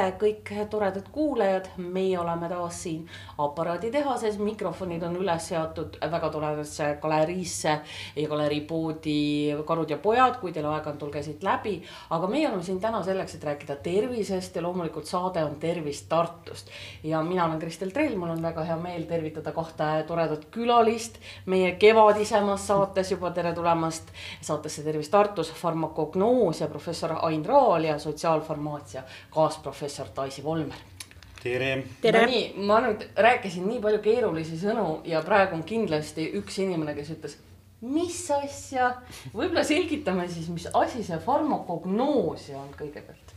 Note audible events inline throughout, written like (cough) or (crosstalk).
jälle kõik toredad kuulajad, meie oleme taas siin aparaaditehases, mikrofonid on üles seatud väga toredasse galeriisse ja galeriipoodi Karud ja pojad, kui teil aega on, tulge siit läbi. aga meie oleme siin täna selleks, et rääkida tervisest ja loomulikult saade on Tervis Tartust. ja mina olen Kristel Trell, mul on väga hea meel tervitada kahte toredat külalist meie kevadisemas saates juba, tere tulemast saatesse Tervis Tartus, farmakognoos ja professor Ain Raal ja sotsiaalfarmaatsia kaasprofessor Daisy Volmer. tere, tere.. no nii, ma nüüd rääkisin nii palju keerulisi sõnu ja praegu on kindlasti üks inimene, kes ütles, mis asja, võib-olla selgitame siis, mis asi see farmakognoosia on kõigepealt.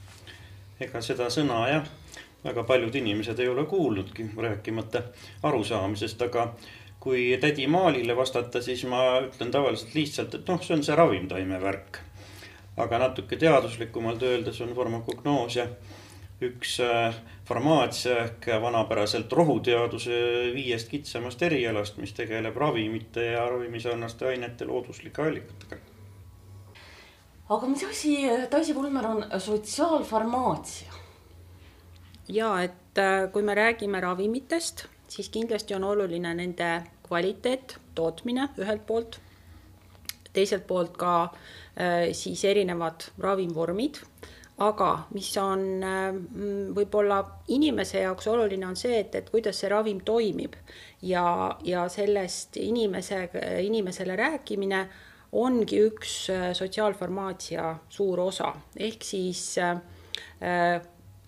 ega seda sõna jah, väga paljud inimesed ei ole kuulnudki, rääkimata arusaamisest, aga kui tädi Maalile vastata, siis ma ütlen tavaliselt lihtsalt, et noh, see on see ravimtaimevärk aga natuke teaduslikumalt öeldes on farmakognoosia üks äh, farmaatsia ehk vanapäraselt rohuteaduse viiest kitsamast erialast, mis tegeleb ravimite ja ravimisarnaste ainete looduslike allikatega. aga mis asi, Daisy Pulmer, on sotsiaalfarmaatsia? ja et äh, kui me räägime ravimitest, siis kindlasti on oluline nende kvaliteet, tootmine ühelt poolt, teiselt poolt ka äh, siis erinevad ravimvormid aga mis on mm, võib-olla inimese jaoks oluline, on see, et, et kuidas see ravim toimib. Ja, ja sellest inimese, inimesele rääkimine ongi üks äh, sotsiaalfarmaatsia suur osa, ehk siis äh,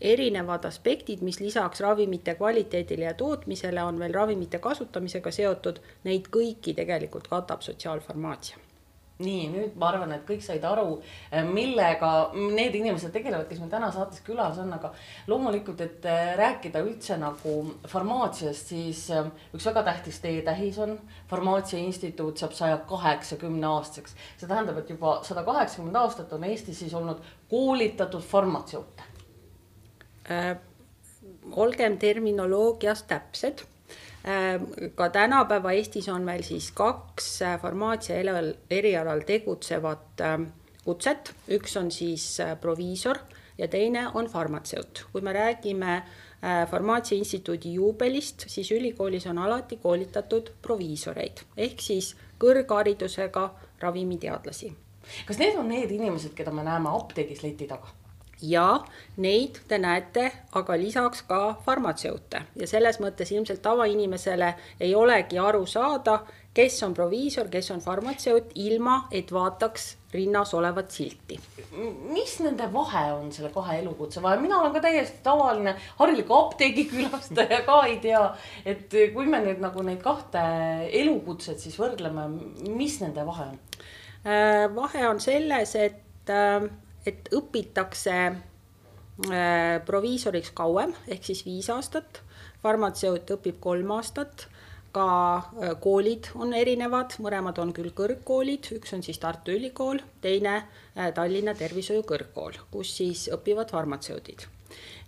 erinevad aspektid, mis lisaks ravimite kvaliteedile ja tootmisele on veel ravimite kasutamisega seotud, neid kõiki tegelikult katab sotsiaalfarmaatsia nii, nüüd ma arvan, et kõik said aru, eh, millega need inimesed tegelevad, kes meil täna saates külas on, aga loomulikult, et eh, rääkida üldse nagu farmaatsiast, siis eh, üks väga tähtis teetähis on. farmaatsia instituut saab saja kaheksakümne aastaseks, see tähendab, et juba sada kaheksakümmend aastat on Eestis siis olnud koolitatud farmatseute äh,. olgem terminoloogias täpsed ka tänapäeva Eestis on meil siis kaks äh, farmaatsia erialal tegutsevat ähm, kutset, üks on siis äh, proviisor ja teine on farmatseut. kui me räägime äh, Farmaatsia Instituudi juubelist, siis ülikoolis on alati koolitatud proviisoreid ehk siis kõrgharidusega ravimiteadlasi. kas need on need inimesed, keda me näeme apteegis leti taga? Ja neid te näete aga lisaks ka farmatseute ja selles mõttes ilmselt tavainimesele ei olegi aru saada, kes on proviisor, kes on farmatseut, ilma et vaataks rinnas olevat silti. mis nende vahe on selle kahe elukutse vahel, mina olen ka täiesti tavaline harilik apteegikülastaja ka ei tea, et kui me nüüd nagu neid kahte elukutset siis võrdleme, mis nende vahe on? Äh, vahe on selles, et äh, et õpitakse äh, proviisoriks kauem, ehk siis viis aastat, farmatseut õpib kolm aastat, ka äh, koolid on erinevad, mõlemad on küll kõrgkoolid, üks on siis Tartu Ülikool, teine äh, Tallinna Tervishoiu Kõrgkool, kus siis õpivad farmatseudid.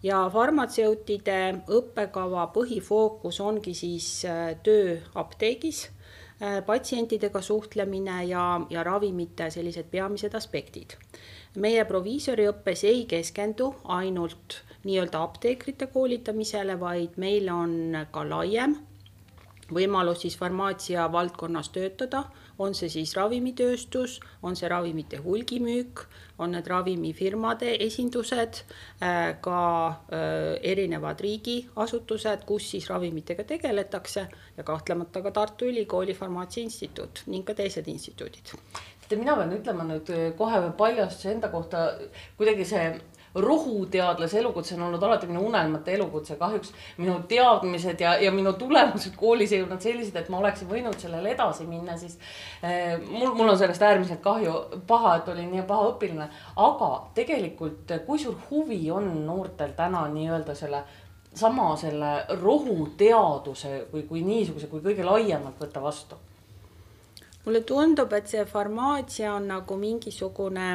Ja farmatseutide õppekava põhifookus ongi siis töö apteegis patsientidega suhtlemine ja, ja ravimite sellised peamised aspektid meie proviisoriõppes ei keskendu ainult nii-öelda apteekrite koolitamisele, vaid meil on ka laiem võimalus siis farmaatsia valdkonnas töötada, on see siis ravimitööstus, on see ravimite hulgimüük, on need ravimifirmade esindused, äh, ka äh, erinevad riigiasutused, kus siis ravimitega tegeletakse ja kahtlemata ka Tartu Ülikooli Farmaatsia Instituut ning ka teised instituudid teate, mina pean ütlema nüüd eh, kohe paljastuse enda kohta, kuidagi see rohuteadlase elukutse on olnud alati minu unelmate elukutse, kahjuks. Minu teadmised ja, ja minu tulemused koolis ei olnud sellised, et ma oleksin võinud sellele edasi minna, siis eh, mul, mul on sellest äärmiselt kahju, paha, et olin nii paha õpilane, aga tegelikult kui suur huvi on noortel täna nii-öelda selle sama selle rohuteaduse kui, kui niisuguse, kui kõige laiemalt võtta vastu mulle tundub, et see farmaatsia on nagu mingisugune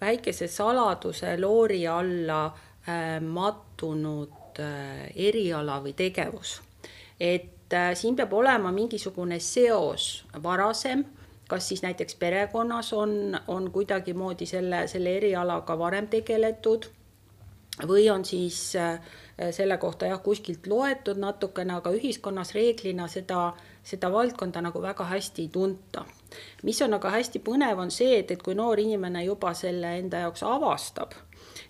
väikese saladuse loori alla äh, mattunud äh, eriala või tegevus. et äh, siin peab olema mingisugune seos varasem kas siis näiteks perekonnas on, on kuidagimoodi selle, selle erialaga varem tegeletud või on siis äh, selle kohta jah, kuskilt loetud natukene, aga ühiskonnas reeglina seda, seda valdkonda nagu väga hästi ei tunta. mis on aga hästi põnev, on see, et, et kui noor inimene juba selle enda jaoks avastab,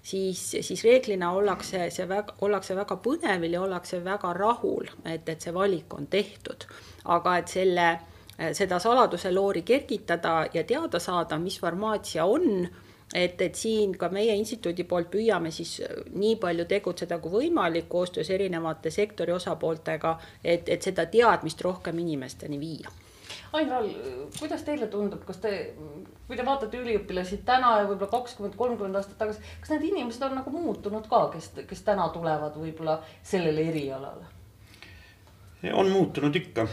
siis, siis reeglina ollakse see väga, ollakse väga põnevil ja ollakse väga rahul, et, et see valik on tehtud. aga et selle, seda saladuse loori kergitada ja teada saada, mis farmaatsia on et, et siin ka meie instituudi poolt püüame siis nii palju tegutseda kui võimalik koostöös erinevate sektori osapooltega, et, et seda teadmist rohkem inimesteni viia. Ain Raal, kuidas teile tundub, kas te, kui te vaatate üliõpilasi täna ja võib-olla kakskümmend, kolmkümmend aastat tagasi, kas need inimesed on nagu muutunud ka, kes, kes täna tulevad võib-olla sellele erialale? on muutunud ikka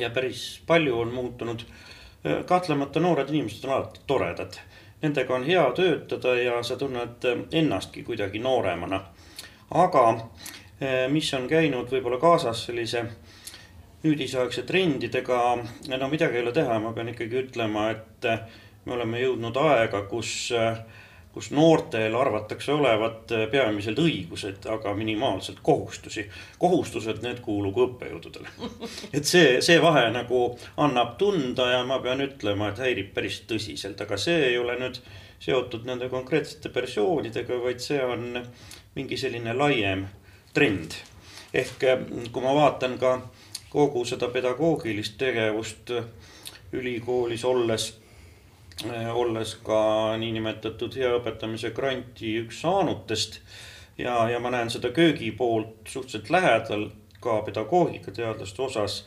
ja päris palju on muutunud. kahtlemata noored inimesed on alati toredad nendega on hea töötada ja sa tunned ennastki kuidagi nooremana. aga eh, mis on käinud võib-olla kaasas sellise nüüdisaegse trendidega, no midagi ei ole teha, ma pean ikkagi ütlema, et eh, me oleme jõudnud aega, kus äh, kus noortel arvatakse olevat peamiselt õigused, aga minimaalselt kohustusi. kohustused, need kuulugu õppejõududele. (laughs) et see, see vahe nagu annab tunda ja ma pean ütlema, et häirib päris tõsiselt, aga see ei ole nüüd seotud nende konkreetsete persoonidega, vaid see on mingi selline laiem trend. ehk kui ma vaatan ka kogu seda pedagoogilist tegevust ülikoolis olles olles ka niinimetatud hea õpetamise granti üks saanutest. ja, ja ma näen seda köögi poolt suhteliselt lähedal ka pedagoogikateadlaste osas,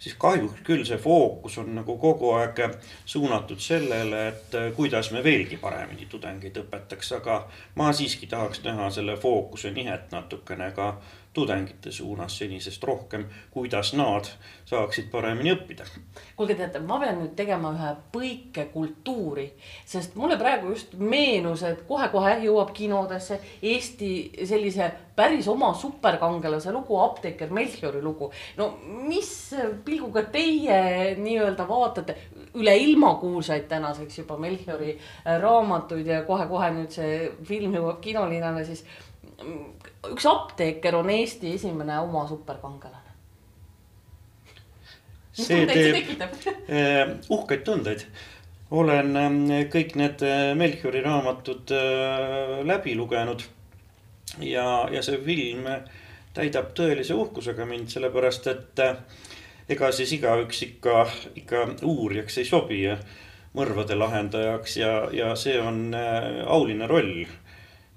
siis kahjuks küll see fookus on nagu kogu aeg suunatud sellele, et äh, kuidas me veelgi paremini tudengeid õpetaks, aga ma siiski tahaks näha selle fookuse nihet natukene ka tudengite suunas senisest rohkem, kuidas nad saaksid paremini õppida. kuulge, teate, ma pean nüüd tegema ühe põike kultuuri, sest mulle praegu just meenus, et kohe-kohe jõuab kinodesse Eesti sellise päris oma superkangelase lugu, apteeker Melchiori lugu. no mis pilguga teie nii-öelda vaatate üle ilma kuulsaid tänaseks juba Melchiori raamatuid ja kohe-kohe nüüd see film jõuab kinolinale, siis üks apteeker on Eesti esimene oma superkangelane. see teeb äh, (laughs) uhkeid tundeid. olen ähm, kõik need äh, Melchiori raamatud äh, läbi lugenud. ja, ja see film täidab tõelise uhkusega mind, sellepärast et ega siis igaüks ikka, ikka uurijaks ei sobi ja mõrvade lahendajaks ja, ja see on auline roll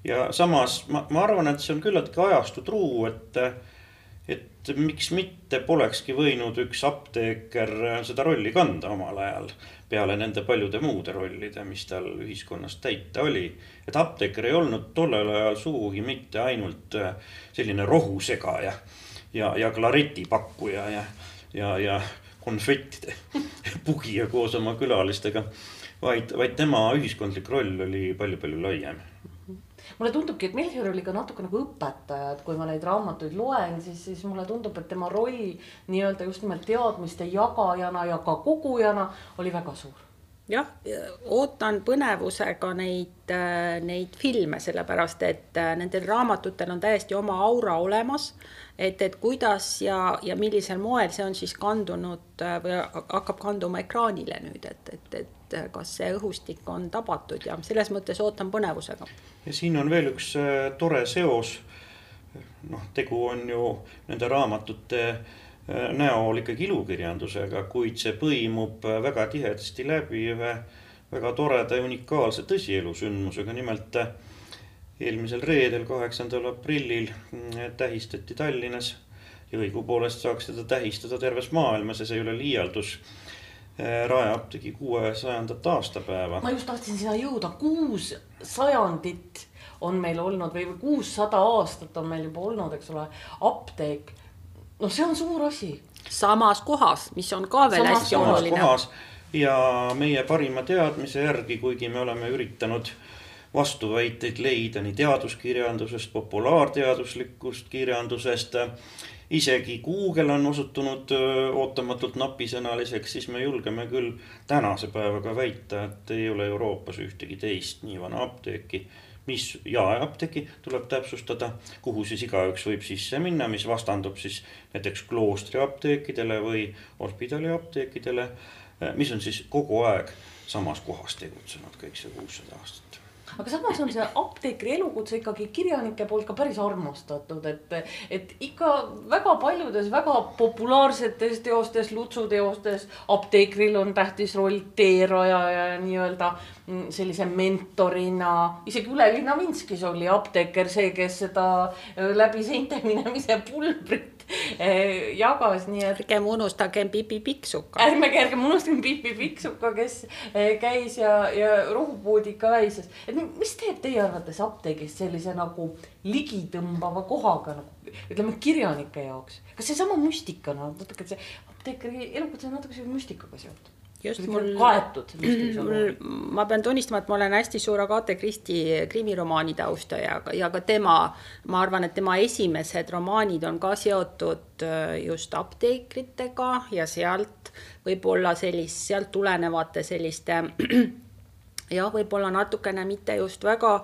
ja samas ma, ma arvan, et see on küllaltki ajastu truu, et, et miks mitte polekski võinud üks apteeker seda rolli kanda omal ajal. peale nende paljude muude rollide, mis tal ühiskonnas täita oli. et apteeker ei olnud tollel ajal sugugi mitte ainult selline rohusegaja ja, ja klareti pakkuja ja, ja, ja konfettide (laughs) pugija koos oma külalistega. vaid, vaid tema ühiskondlik roll oli palju-palju laiem mulle tundubki, et Melchior oli ka natuke nagu õpetaja, et kui ma neid raamatuid loen, siis, siis mulle tundub, et tema roll nii-öelda just nimelt teadmiste jagajana ja ka kogujana oli väga suur jah, ootan põnevusega neid, neid filme, sellepärast et nendel raamatutel on täiesti oma aura olemas. et, et kuidas ja, ja millisel moel see on siis kandunud või hakkab kanduma ekraanile nüüd, et, et, et et kas see õhustik on tabatud ja selles mõttes ootan põnevusega. ja siin on veel üks äh, tore seos. noh, tegu on ju nende raamatute äh, näol ikkagi ilukirjandusega, kuid see põimub väga tihedasti läbi ühe väga toreda ja unikaalse tõsielusündmusega, nimelt eelmisel reedel, kaheksandal aprillil tähistati Tallinnas ja õigupoolest saaks seda tähistada terves maailmas ja see ei ole liialdus Eh, raeapteegi kuuesajandat aastapäeva. ma just tahtsin sinna jõuda, kuus sajandit on meil olnud või kuussada aastat on meil juba olnud, eks ole, apteek. no see on suur asi. samas kohas, mis on ka veel hästi oluline. ja meie parima teadmise järgi, kuigi me oleme üritanud vastuväiteid leida nii teaduskirjandusest, populaarteaduslikust kirjandusest isegi Google on osutunud ootamatult napisõnaliseks, siis me julgeme küll tänase päevaga väita, et ei ole Euroopas ühtegi teist nii vana apteeki. Mis jaeapteeki tuleb täpsustada, kuhu siis igaüks võib sisse minna, mis vastandub siis näiteks kloostriapteekidele või hospidali apteekidele, mis on siis kogu aeg samas kohas tegutsenud kõik see kuussada aastat aga samas on see apteekri elukutse ikkagi kirjanike poolt ka päris armastatud, et, et ikka väga paljudes väga populaarsetes teostes, lutsuteostes apteekril on tähtis roll teerajaja ja nii-öelda mm, sellise mentorina. isegi Üle linna Minskis oli apteeker see, kes seda läbi seinte minemise pulbrit (laughs) jagas, nii et. ärgem unustagem Pipi Pikksuka. ärme, ärgem unustagem Pipi Pikksuka, kes eh, käis ja, ja rohupuudiga väises. et mis teeb teie arvates apteegist sellise nagu ligitõmbava kohaga nagu ütleme kirjanike jaoks, kas seesama müstika, no natuke see apteekri elukutse on natuke selle müstikaga seotud just mul kaetud. (clears throat) ma pean tunnistama, et ma olen hästi suur Agatha Christie krimiromaanide austaja ja ka tema, ma arvan, et tema esimesed romaanid on ka seotud äh, just apteekritega ja sealt võib-olla sellist, sealt tulenevate selliste (clears throat) jah, võib-olla natukene mitte just väga,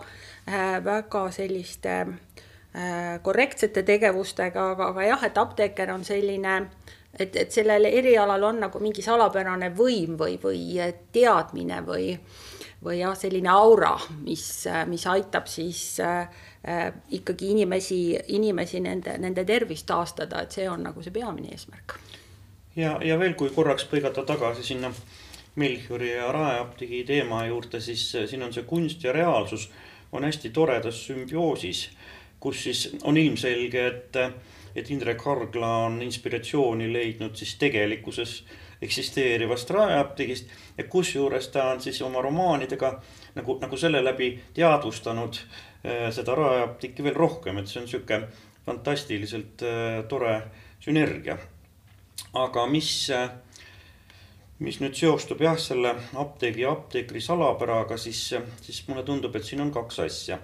äh, väga selliste äh, korrektsete tegevustega, aga, aga jah, et apteeker on selline äh, et, et sellel erialal on nagu mingi salapärane võim või, või teadmine või, või jah, selline aura, mis, mis aitab siis äh, ikkagi inimesi, inimesi nende, nende tervist taastada, et see on nagu see peamine eesmärk. ja, ja veel, kui korraks põigata tagasi sinna Melchiori ja Raeapteegi teema juurde, siis äh, siin on see kunst ja reaalsus on hästi toredas sümbioosis, kus siis on ilmselge, et äh, et Indrek Hargla on inspiratsiooni leidnud siis tegelikkuses eksisteerivast raeapteegist ja kusjuures ta on siis oma romaanidega nagu, nagu selle läbi teadvustanud äh, seda raeapteeki veel rohkem, et see on sihuke fantastiliselt äh, tore sünergia. aga mis äh, mis nüüd seostub jah, selle apteegi ja apteekri salapäraga, siis, siis mulle tundub, et siin on kaks asja.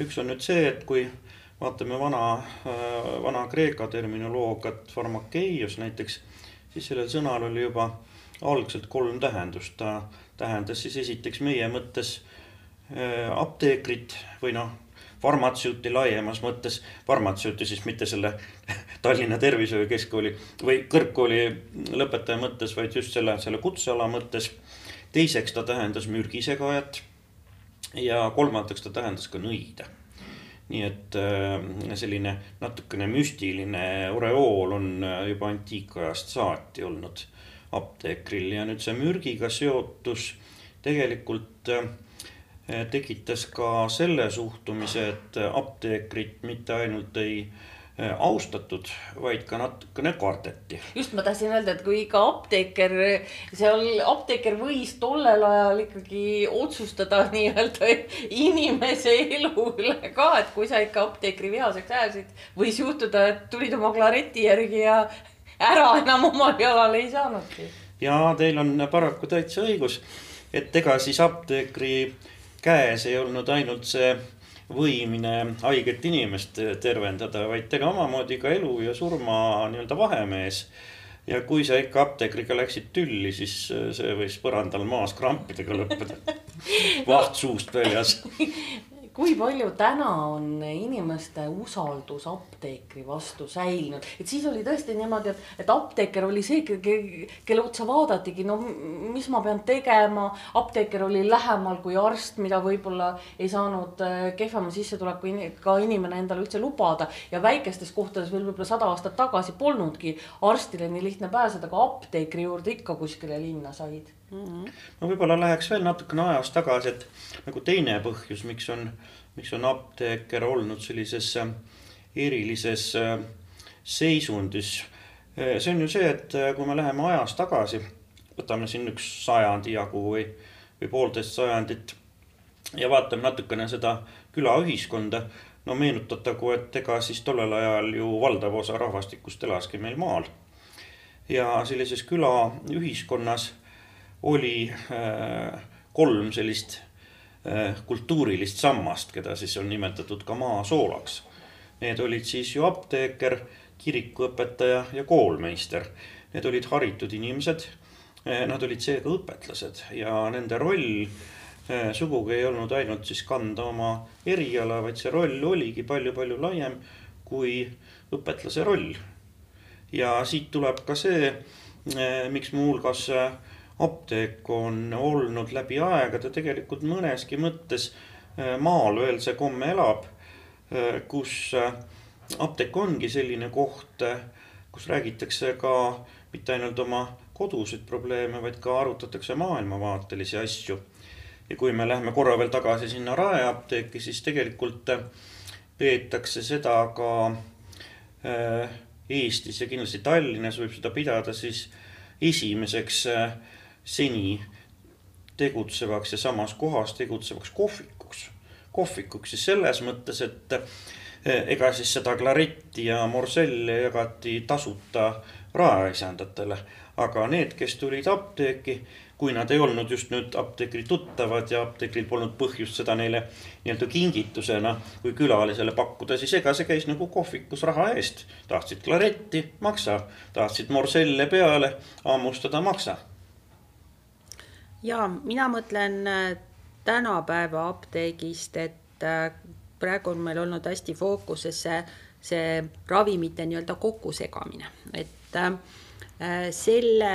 üks on nüüd see, et kui vaatame vana, äh, vana Kreeka terminoloogiat, farmakeios näiteks, siis sellel sõnal oli juba algselt kolm tähendust. ta tähendas siis esiteks meie mõttes äh, apteekrit või noh, farmatseuti laiemas mõttes, farmatseuti siis mitte selle (laughs) Tallinna Tervishoiukeskkooli või kõrgkooli lõpetaja mõttes, vaid just selle, selle kutseala mõttes. teiseks ta tähendas mürgisegajat ja kolmandaks ta tähendas ka nõide nii et äh, selline natukene müstiline oreool on äh, juba antiikajast saati olnud. Apteekril ja nüüd see mürgiga seotus tegelikult äh, tekitas ka selle suhtumise, et apteekrit mitte ainult ei Äh, austatud, vaid ka natukene kardeti. just ma tahtsin öelda, et kui ikka apteeker, seal apteeker võis tollel ajal ikkagi otsustada (laughs) nii-öelda inimese elu üle ka, et kui sa ikka apteekri vihaseks ajasid, võis juhtuda, et tulid oma klareti järgi ja ära enam omal jalal ei saanudki. ja teil on paraku täitsa õigus, et ega siis apteekri käes ei olnud ainult see võimine haiget inimest tervendada, vaid oli omamoodi ka elu ja surma nii-öelda vahemees. ja kui sa ikka apteekriga läksid tülli, siis see võis põrandal maas krampidega lõppeda. (laughs) vaht suust väljas (laughs) kui palju täna on inimeste usaldus apteekri vastu säilinud, et siis oli tõesti niimoodi, et, et apteeker oli see, kelle otsa vaadatigi, no mis ma pean tegema. apteeker oli lähemal kui arst, mida võib-olla ei saanud äh, kehvema sissetulekuga inimene endale üldse lubada. Ja väikestes kohtades veel võib-olla sada aastat tagasi polnudki arstile nii lihtne pääseda, aga apteekri juurde ikka kuskile linna said mm. -hmm. ma võib-olla läheks veel natukene ajas tagasi, et nagu teine põhjus, miks on, miks on apteeker olnud sellises äh, erilises äh, seisundis. Äh, see on ju see, et kui me läheme ajas tagasi, võtame siin üks sajandi jagu või, või poolteist sajandit ja vaatame natukene seda külaühiskonda no meenutatagu, et ega siis tollel ajal ju valdav osa rahvastikust elaski meil maal. ja sellises külaühiskonnas oli äh, kolm sellist äh, kultuurilist sammast, keda siis on nimetatud ka maasoolaks. Need olid siis ju apteeker, kirikuõpetaja ja koolmeister. Need olid haritud inimesed. Nad olid seega õpetlased ja nende roll sugugi ei olnud ainult siis kanda oma eriala, vaid see roll oligi palju-palju laiem kui õpetlase roll. ja siit tuleb ka see, miks muuhulgas apteek on olnud läbi aegade tegelikult mõneski mõttes maal veel see komme elab, kus apteek ongi selline koht, kus räägitakse ka mitte ainult oma koduseid probleeme, vaid ka arutatakse maailmavaatelisi asju. ja kui me läheme korra veel tagasi sinna Raeapteeki, siis tegelikult peetakse seda ka Eestis ja kindlasti Tallinnas võib seda pidada siis esimeseks seni tegutsevaks ja samas kohas tegutsevaks kohvikuks. kohvikuks siis selles mõttes, et eh, ega siis seda klaretti ja morselli jagati tasuta raeaisandatele. aga need, kes tulid apteeki, kui nad ei olnud just nüüd apteekri tuttavad ja apteekril polnud põhjust seda neile nii-öelda kingitusena kui külalisele pakkuda, siis ega see käis nagu kohvikus raha eest. tahtsid klaretti, maksa, tahtsid morselle peale, hammustada, maksa ja mina mõtlen äh, tänapäeva apteegist, et äh, praegu on meil olnud hästi fookuses see, see ravimite nii-öelda kokkusegamine, et äh, selle,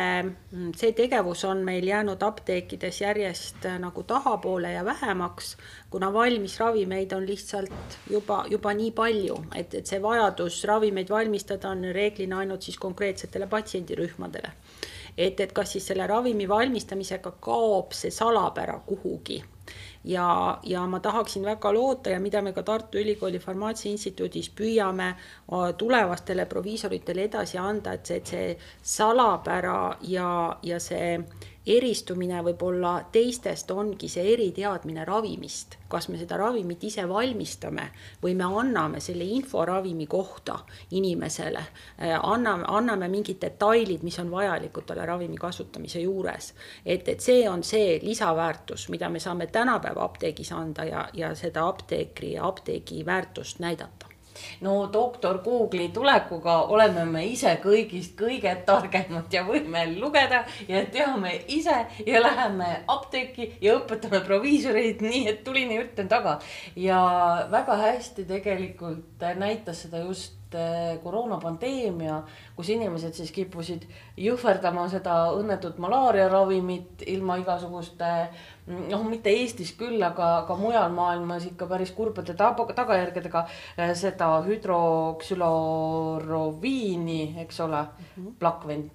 see tegevus on meil jäänud apteekides järjest nagu tahapoole ja vähemaks, kuna valmis ravimeid on lihtsalt juba, juba nii palju, et, et see vajadus ravimeid valmistada on reeglina ainult siis konkreetsetele patsiendirühmadele et, et kas siis selle ravimi valmistamisega kaob see salapära kuhugi. Ja, ja ma tahaksin väga loota ja mida me ka Tartu Ülikooli Farmaatsia Instituudis püüame tulevastele proviisoritele edasi anda, et see, et see salapära ja, ja see eristumine võib-olla teistest ongi see eriteadmine ravimist, kas me seda ravimit ise valmistame või me anname selle info ravimi kohta inimesele, äh, anname, anname mingid detailid, mis on vajalikud talle ravimi kasutamise juures. et, et see on see lisaväärtus, mida me saame tänapäeva apteegis anda ja, ja seda apteekri ja apteegi väärtust näidata no doktor Google'i tulekuga oleme me ise kõigist kõige targemad ja võime lugeda ja teame ise ja läheme apteeki ja õpetame proviisoreid (laughs) nii, et tuline jutt on taga. ja väga hästi tegelikult näitas seda just eh, koroonapandeemia, kus inimesed siis kippusid jõhverdama seda õnnetut malaariaravimit ilma igasuguste noh, mitte Eestis küll, aga, aga mujal maailmas ikka päris kurbade tagajärgedega äh, seda hüdroksüloroviini, eks ole mm -hmm., plakven,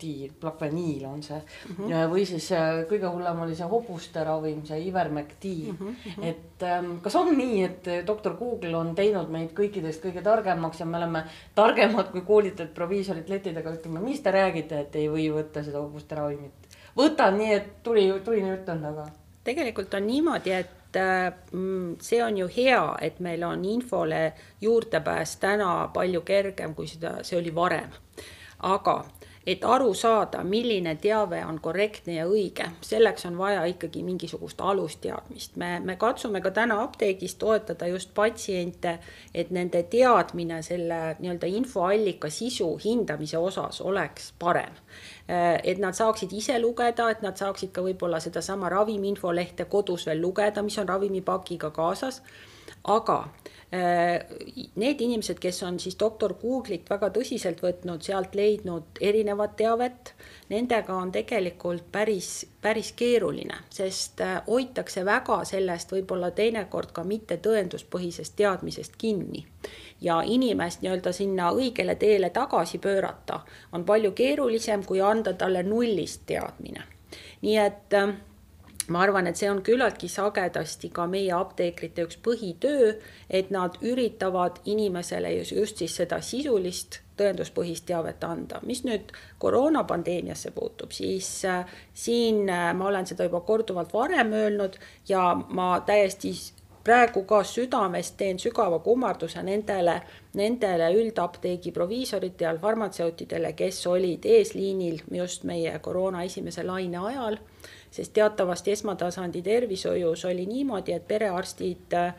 plakventiil, plakveniil on see mm. -hmm. või siis äh, kõige hullem oli see hobuste ravim, see ivermektiin mm. -hmm. et ähm, kas on nii, et doktor Google on teinud meid kõikidest kõige targemaks ja me oleme targemad kui koolitatud proviisorid letidega, ütleme, mis te räägite, et ei või võtta seda hobuste ravimit? võtan nii, et tuli, tuline jutt on, aga. tegelikult on niimoodi, et mm, see on ju hea, et meil on infole juurdepääs täna palju kergem, kui seda, see oli varem. aga et aru saada, milline teave on korrektne ja õige, selleks on vaja ikkagi mingisugust alusteadmist. me, me katsume ka täna apteegis toetada just patsiente, et nende teadmine selle nii-öelda infoallika sisu hindamise osas oleks parem. et nad saaksid ise lugeda, et nad saaksid ka võib-olla sedasama ravimi infolehte kodus veel lugeda, mis on ravimipakiga kaasas aga need inimesed, kes on siis doktor Google'it väga tõsiselt võtnud, sealt leidnud erinevat teavet, nendega on tegelikult päris, päris keeruline, sest äh, hoitakse väga sellest võib-olla teinekord ka mitte tõenduspõhisest teadmisest kinni. ja inimest nii-öelda sinna õigele teele tagasi pöörata on palju keerulisem, kui anda talle nullist teadmine. nii et äh, ma arvan, et see on küllaltki sagedasti ka meie apteekrite üks põhitöö, et nad üritavad inimesele just, siis seda sisulist tõenduspõhist teavet anda. mis nüüd koroonapandeemiasse puutub, siis äh, siin äh, ma olen seda juba korduvalt varem öelnud ja ma täiesti praegu ka südamest teen sügava kummarduse nendele nendele üldapteegi proviisorite ja farmatseutidele, kes olid eesliinil just meie koroona esimese laine ajal sest teatavasti esmatasandi tervishoius oli niimoodi, et perearstid äh,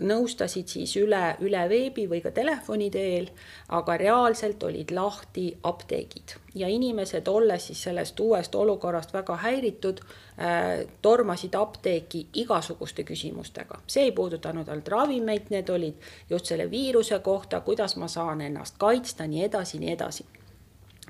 nõustasid siis üle, üle veebi või ka telefoni teel, aga reaalselt olid lahti apteegid ja inimesed, olles siis sellest uuest olukorrast väga häiritud, äh, tormasid apteeki igasuguste küsimustega. see ei puudutanud ainult ravimeid, need olid just selle viiruse kohta, kuidas ma saan ennast kaitsta, nii edasi, nii edasi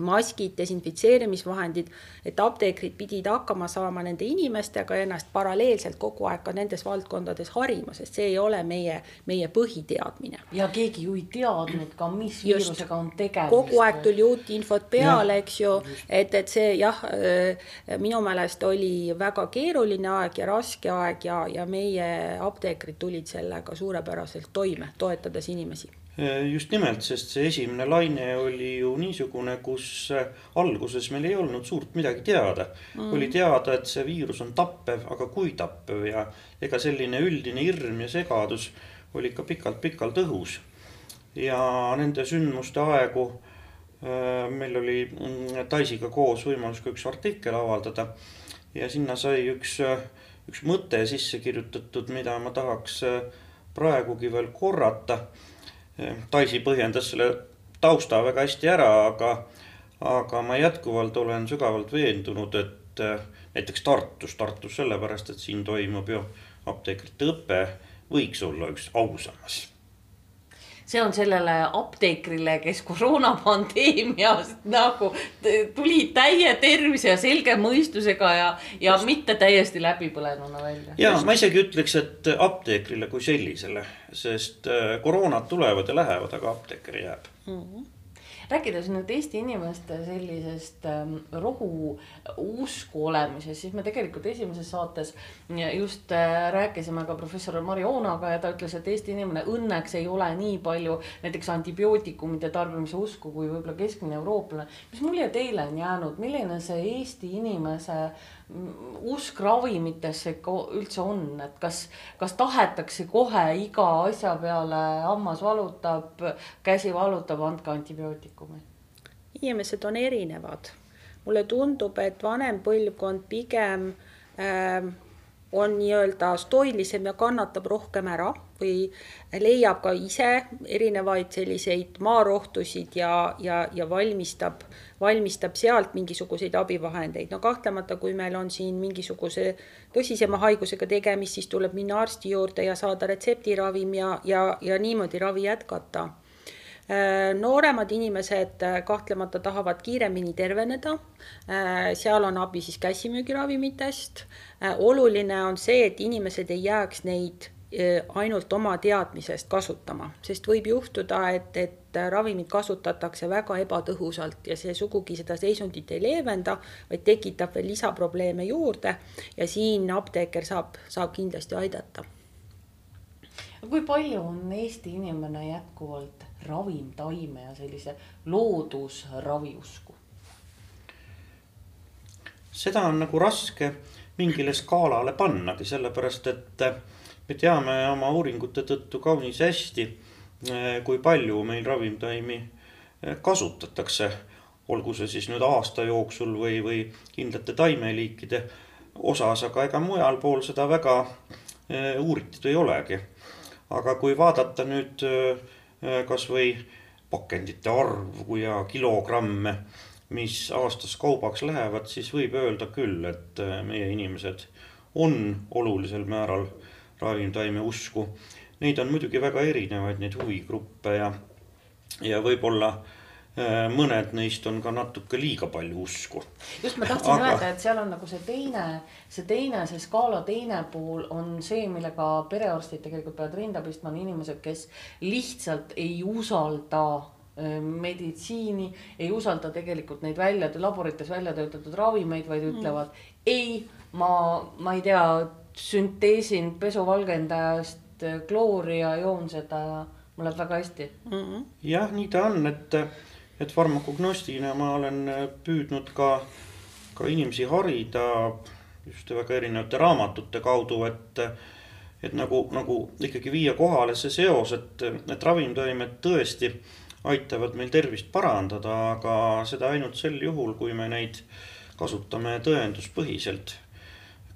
maskid, desinfitseerimisvahendid, et apteekrid pidid hakkama saama nende inimestega ennast paralleelselt kogu aeg ka nendes valdkondades harima, sest see ei ole meie, meie põhiteadmine. ja keegi ju ei teadnud ka, mis Just. viirusega on tegemist. kogu aeg tuli uut infot peale, eks ju, et, et see jah, äh, minu meelest oli väga keeruline aeg ja raske aeg ja, ja meie apteekrid tulid sellega suurepäraselt toime, toetades inimesi just nimelt, sest see esimene laine oli ju niisugune, kus äh, alguses meil ei olnud suurt midagi teada. Mm.. oli teada, et see viirus on tappev, aga kui tappev ja ega selline üldine hirm ja segadus oli ikka pikalt-pikalt õhus. ja nende sündmuste aegu äh, meil oli mm, Daisiga koos võimalus ka üks artikkel avaldada. Ja sinna sai üks, üks mõte sisse kirjutatud, mida ma tahaks praegugi veel korrata Daisy põhjendas selle tausta väga hästi ära, aga, aga ma jätkuvalt olen sügavalt veendunud, et äh, näiteks Tartus, Tartus sellepärast, et siin toimub ju apteekrite õpe, võiks olla üks ausamas see on sellele apteekrile, kes koroonapandeemiast nagu tuli täie tervise ja selge mõistusega ja, ja Just. mitte täiesti läbipõlenuna välja. ja Just. ma isegi ütleks, et apteekrile kui sellisele, sest äh, koroonad tulevad ja lähevad, aga apteeker jääb mm. -hmm rääkides nüüd Eesti inimeste sellisest ähm, rohu usku olemisest, siis me tegelikult esimeses saates just äh, rääkisime ka professor Mari Oonaga ja ta ütles, et Eesti inimene õnneks ei ole nii palju näiteks antibiootikumide tarbimise usku kui võib-olla keskmine eurooplane. mis mulje teile on jäänud, milline see Eesti inimese usk ravimitesse ikka üldse on, et kas, kas tahetakse kohe iga asja peale, hammas valutab, käsi valutab, andke antibiootikumi? inimesed on erinevad. mulle tundub, et vanem põlvkond pigem äh, on nii-öelda stoilisem ja kannatab rohkem ära või leiab ka ise erinevaid selliseid maarohtusid ja, ja, ja valmistab, valmistab sealt mingisuguseid abivahendeid. no kahtlemata, kui meil on siin mingisuguse tõsisema haigusega tegemist, siis tuleb minna arsti juurde ja saada retseptiravim ja, ja, ja niimoodi ravi jätkata nooremad inimesed äh, kahtlemata tahavad kiiremini terveneda. Äh, seal on abi siis käsimüügiravimitest. oluline on see, et inimesed ei jääks neid ainult oma teadmisest kasutama, sest võib juhtuda, et, et ravimit kasutatakse väga ebatõhusalt ja see sugugi seda seisundit ei leevenda, vaid tekitab veel lisaprobleeme juurde ja siin apteeker saab, saab kindlasti aidata. kui palju on Eesti inimene jätkuvalt ravimtaime ja sellise loodusraviusku? seda on nagu raske mingile skaalale pannagi, sellepärast et me teame oma uuringute tõttu kaunis hästi, kui palju meil ravimtaimi kasutatakse. olgu see siis nüüd aasta jooksul või, või kindlate taimeliikide osas, aga ega mujal pool seda väga eh, uuritud ei olegi. aga kui vaadata nüüd äh, Äh, kasvõi pakendite arvu ja kilogramme, mis aastas kaubaks lähevad, siis võib öelda küll, et äh, meie inimesed on olulisel määral ravimtaime usku. Neid on muidugi väga erinevaid, neid huvigruppe ja, ja võib-olla Äh, mõned neist on ka natuke liiga palju usku. just ma tahtsin Aga... öelda, et seal on nagu see teine, see teine, see skaala teine pool on see, millega perearstid tegelikult peavad rinda pistma, on inimesed, kes lihtsalt ei usalda äh, meditsiini, ei usalda tegelikult neid välja, laborites välja töötatud ravimeid, vaid mm. ütlevad mm. ei, ma, ma ei tea, sünteesin pesuvalgendajast kloori ja joon seda ja mul läheb väga hästi mm. -hmm. jah, nii ta on, et et farmakognostina ma olen äh, püüdnud ka, ka inimesi harida just väga erinevate raamatute kaudu, et, et nagu, nagu ikkagi viia kohale see seos, et, et ravimtaimed tõesti aitavad meil tervist parandada, aga seda ainult sel juhul, kui me neid kasutame tõenduspõhiselt.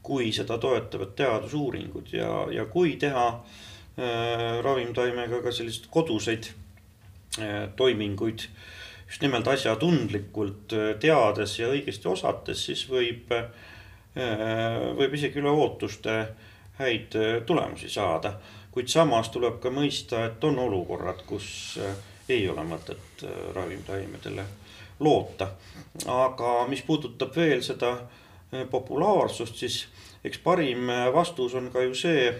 kui seda toetavad teadusuuringud ja, ja kui teha äh, ravimtaimega ka selliseid koduseid äh, toiminguid just nimelt asjatundlikult äh, teades ja õigesti osates, siis võib äh, võib isegi üle ootuste häid äh, tulemusi saada. kuid samas tuleb ka mõista, et on olukorrad, kus ei ole mõtet ravimtaimedele loota. aga mis puudutab veel seda populaarsust, siis eks parim vastus on ka ju see,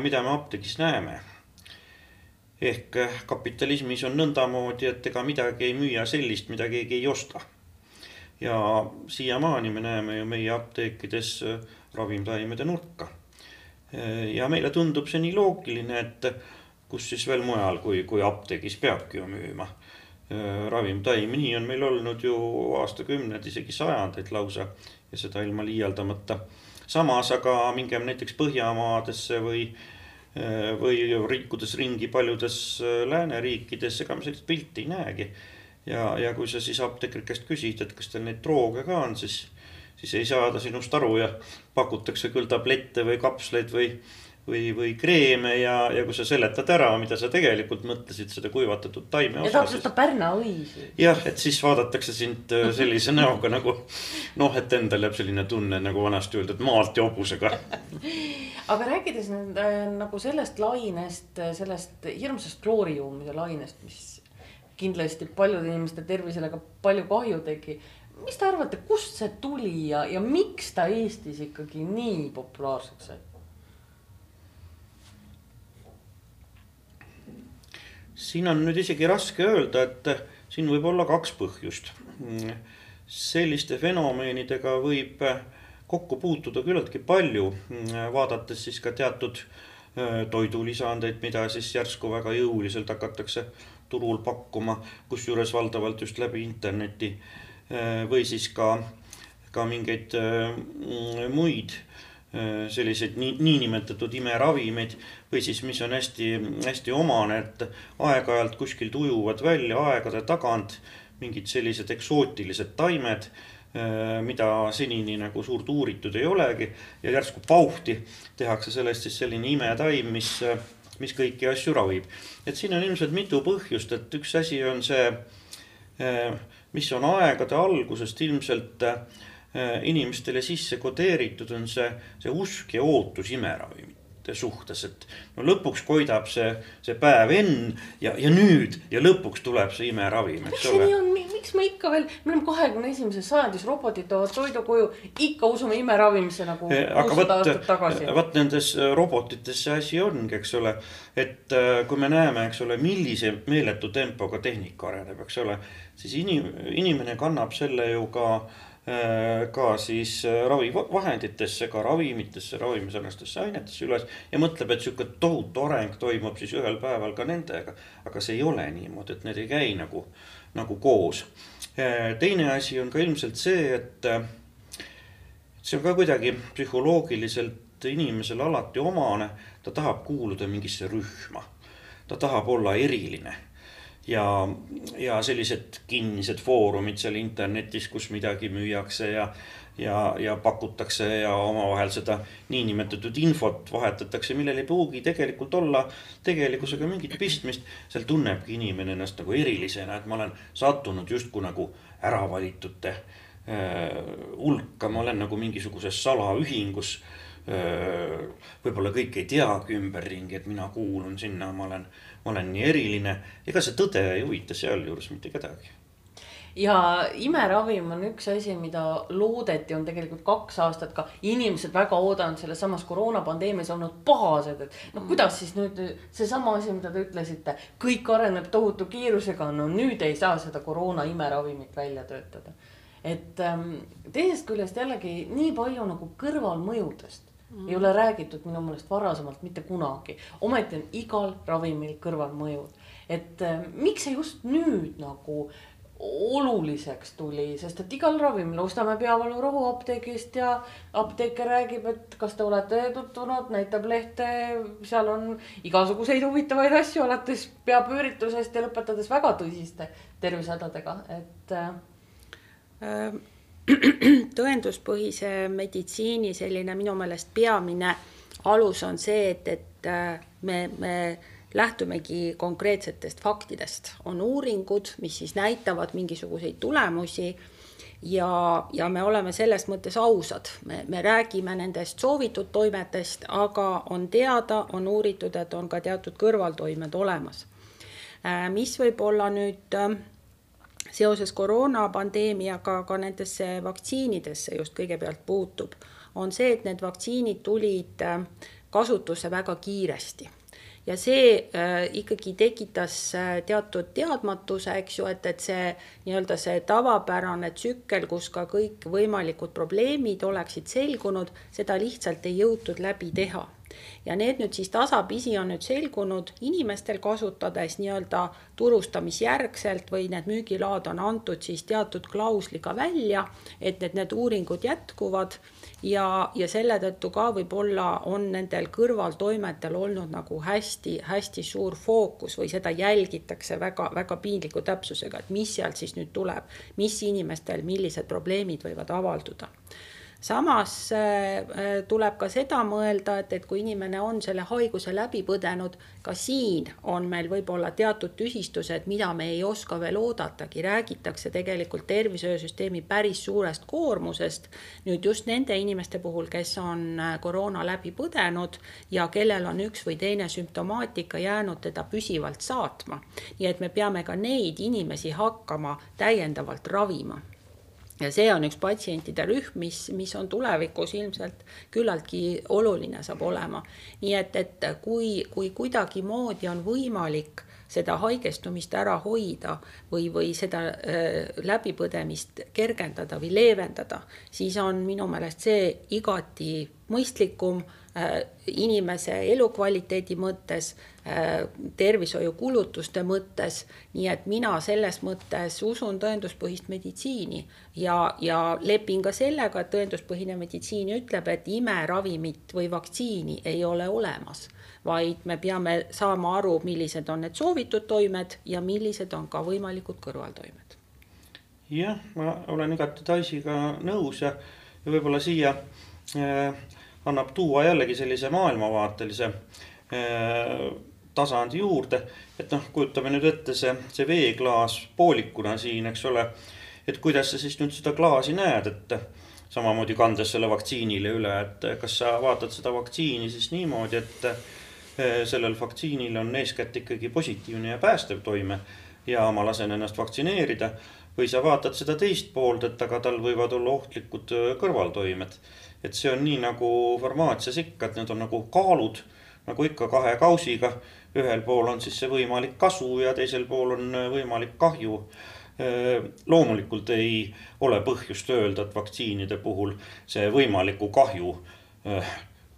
mida me apteegis näeme. Ehk kapitalismis on nõndamoodi, et ega midagi ei müüa sellist, mida keegi ei osta ja siiamaani me näeme ju meie apteekides äh, ravimtaimede nurka. Äh, ja meile tundub see nii loogiline, et kus siis veel mujal kui, kui apteegis peabki ju müüma äh, ravimtaimi, nii on meil olnud ju aastakümneid, isegi sajandeid lausa ja seda ilma liialdamata. samas aga mingem näiteks Põhjamaadesse või, või rikkudes ringi paljudes lääneriikides, ega me sellist pilti ei näegi ja, ja kui sa siis apteekri käest küsid, et kas teil neid drooge ka on, siis, siis ei saada sinust aru ja pakutakse küll tablette või kapsleid või, või, või kreeme ja, ja kui sa seletad ära, mida sa tegelikult mõtlesid seda kuivatatud taime osa. ja osta Pärna õisi. jah, et siis vaadatakse sind äh, sellise (laughs) näoga nagu noh, et endal jääb selline tunne nagu vanasti öeldud maalt ja hobusega (laughs) aga rääkides nüüd äh, nagu sellest lainest, sellest hirmsast kloorijuumise lainest, mis kindlasti paljude inimeste tervisele ka palju kahju tegi. mis te arvate, kust see tuli ja, ja miks ta Eestis ikkagi nii populaarseks sai? siin on nüüd isegi raske öelda, et siin võib olla kaks põhjust. selliste fenomenidega võib kokku puutuda küllaltki palju, vaadates siis ka teatud toidulisandeid, mida siis järsku väga jõuliselt hakatakse turul pakkuma, kusjuures valdavalt just läbi interneti. Äh, või siis ka, ka mingeid äh, muid äh, selliseid nii, niinimetatud imeravimeid või siis, mis on hästi-hästi omane, et aeg-ajalt kuskilt ujuvad välja aegade tagant mingid sellised eksootilised taimed, mida senini nagu suurt uuritud ei olegi. Ja järsku pauhti tehakse sellest siis selline imetaim, mis mis kõiki asju ravib. et siin on ilmselt mitu põhjust, et üks asi on see, eh, mis on aegade algusest ilmselt inimestele sisse kodeeritud, on see, see usk ja ootus imeravimit suhtes, et no lõpuks koidab see, see päev enne ja, ja nüüd ja lõpuks tuleb see imeravim, eks ole. miks see nii on, miks me ikka veel, me oleme kahekümne esimeses sajandis, robotid toovad toidu koju, ikka usume imeravimisse nagu eh, kuussada aastat tagasi. vot nendes eh, robotites see asi ongi, eks ole, et eh, kui me näeme, eks ole, millise meeletu tempoga tehnika areneb, eks ole, siis inim-, inimene kannab selle ju ka Äh, ka siis äh, ravivahenditesse, ka ravimitesse, ravimisarnastesse ainetesse üles ja mõtleb, et sihuke tohutu areng toimub siis ühel päeval ka nendega. aga see ei ole niimoodi, et need ei käi nagu, nagu koos. Äh, teine asi on ka ilmselt see, et see on ka kuidagi psühholoogiliselt inimesele alati omane, ta tahab kuuluda mingisse rühma, ta tahab olla eriline ja, ja sellised kinnised foorumid seal internetis, kus midagi müüakse ja, ja, ja pakutakse ja omavahel seda niinimetatud infot vahetatakse, millel ei pruugi tegelikult olla tegelikkusega mingit pistmist. seal tunnebki inimene ennast nagu erilisena, et ma olen sattunud justkui nagu äravalitute äh, hulka, ma olen nagu mingisuguses salaühingus äh,. võib-olla kõik ei teagi ümberringi, et mina kuulun sinna, ma olen ma olen nii eriline, ega see tõde ei huvita sealjuures mitte kedagi. Ja imeravim on üks asi, mida loodeti, on tegelikult kaks aastat ka. Inimesed väga oodanud selles samas koroonapandeemias olnud pahased, et noh, kuidas siis nüüd seesama asi, mida te ütlesite, kõik areneb tohutu kiirusega, no nüüd ei saa seda koroona imeravimit välja töötada. et ähm, teisest küljest jällegi nii palju nagu kõrvalmõjudest mm. ei ole räägitud minu meelest varasemalt mitte kunagi. ometi on igal ravimil kõrvalmõjud, et äh, miks see just nüüd nagu oluliseks tuli, sest et igal ravimil ostame peavalurohu apteegist ja apteeker räägib, et kas te olete tutvunud, näitab lehte, seal on igasuguseid huvitavaid asju, alates peapööritusest ja lõpetades väga tõsiste tervisehädadega, et äh, (clears throat) tõenduspõhise meditsiini selline minu meelest peamine alus on see, et, et äh, me, me lähtumegi konkreetsetest faktidest, on uuringud, mis siis näitavad mingisuguseid tulemusi ja, ja me oleme selles mõttes ausad, me, me räägime nendest soovitud toimetest, aga on teada, on uuritud, et on ka teatud kõrvaltoimed olemas. Äh, mis võib olla nüüd äh, seoses koroonapandeemiaga ka nendesse vaktsiinidesse just kõigepealt puutub, on see, et need vaktsiinid tulid äh, kasutusse väga kiiresti. Ja see äh, ikkagi tekitas äh, teatud teadmatuse, eks ju, et, et see nii-öelda see tavapärane tsükkel, kus ka kõikvõimalikud probleemid oleksid selgunud, seda lihtsalt ei jõutud läbi teha ja need nüüd siis tasapisi on nüüd selgunud inimestel kasutades nii-öelda turustamisjärgselt või need müügiload on antud siis teatud klausliga välja, et need, need uuringud jätkuvad ja, ja selle tõttu ka võib-olla on nendel kõrvaltoimetel olnud nagu hästi-hästi suur fookus või seda jälgitakse väga-väga piinliku täpsusega, et mis sealt siis nüüd tuleb, mis inimestel, millised probleemid võivad avalduda samas äh, äh, tuleb ka seda mõelda, et, et kui inimene on selle haiguse läbi põdenud, ka siin on meil võib-olla teatud tüsistused, mida me ei oska veel oodatagi, räägitakse tegelikult tervishoiusüsteemi päris suurest koormusest. nüüd just nende inimeste puhul, kes on äh, koroona läbi põdenud ja kellel on üks või teine sümptomaatika jäänud teda püsivalt saatma. nii et me peame ka neid inimesi hakkama täiendavalt ravima ja see on üks patsientide rühm, mis, mis on tulevikus ilmselt küllaltki oluline saab olema. nii et, et kui, kui kuidagimoodi on võimalik seda haigestumist ära hoida või, või seda äh, läbipõdemist kergendada või leevendada, siis on minu meelest see igati mõistlikum äh, inimese elukvaliteedi mõttes tervishoiukulutuste mõttes, nii et mina selles mõttes usun tõenduspõhist meditsiini ja, ja lepin ka sellega, et tõenduspõhine meditsiin ütleb, et imeravimit või vaktsiini ei ole olemas vaid me peame saama aru, millised on need soovitud toimed ja millised on ka võimalikud kõrvaltoimed. jah, ma olen igati Daisiga nõus ja, ja võib-olla siia äh, annab tuua jällegi sellise maailmavaatelise äh, tasandi juurde. et noh, kujutame nüüd ette see, see veeklaas poolikuna siin, eks ole. et kuidas sa siis nüüd seda klaasi näed, et samamoodi kandes selle vaktsiinile üle, et kas sa vaatad seda vaktsiini siis niimoodi, et Eh, sellel vaktsiinil on eeskätt ikkagi positiivne ja päästev toime ja ma lasen ennast vaktsineerida. või sa vaatad seda teist poolt, et aga tal võivad olla ohtlikud eh, kõrvaltoimed. et see on nii nagu farmaatsias ikka, et need on nagu kaalud, nagu ikka kahe kausiga. Ühel pool on siis see võimalik kasu ja teisel pool on eh, võimalik kahju. Loomulikult ei ole põhjust öelda, et vaktsiinide puhul see võimaliku kahju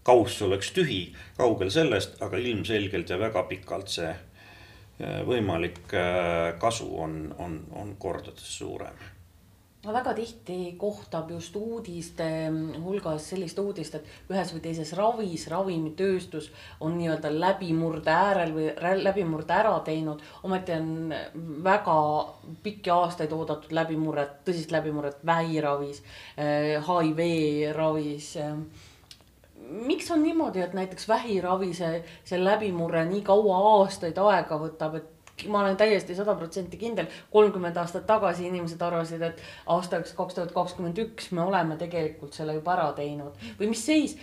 kauss oleks tühi, kaugel sellest, aga ilmselgelt ja väga pikalt see äh, võimalik äh, kasu on, on, on kordades suurem no väga tihti kohtab just uudiste hulgas sellist uudist, et ühes või teises ravis ravimitööstus on nii-öelda läbimurde äärel või läbimurde ära teinud. ometi on väga pikki aastaid oodatud läbimurret, tõsist läbimurret vähiravis, HIV äh, ravis miks on niimoodi, et näiteks vähiravi, see, see läbimurre nii kaua aastaid aega võtab, et ma olen täiesti sada protsenti kindel, kolmkümmend aastat tagasi inimesed arvasid, et aastaks kaks tuhat kakskümmend üks me oleme tegelikult selle juba ära teinud või mis seis,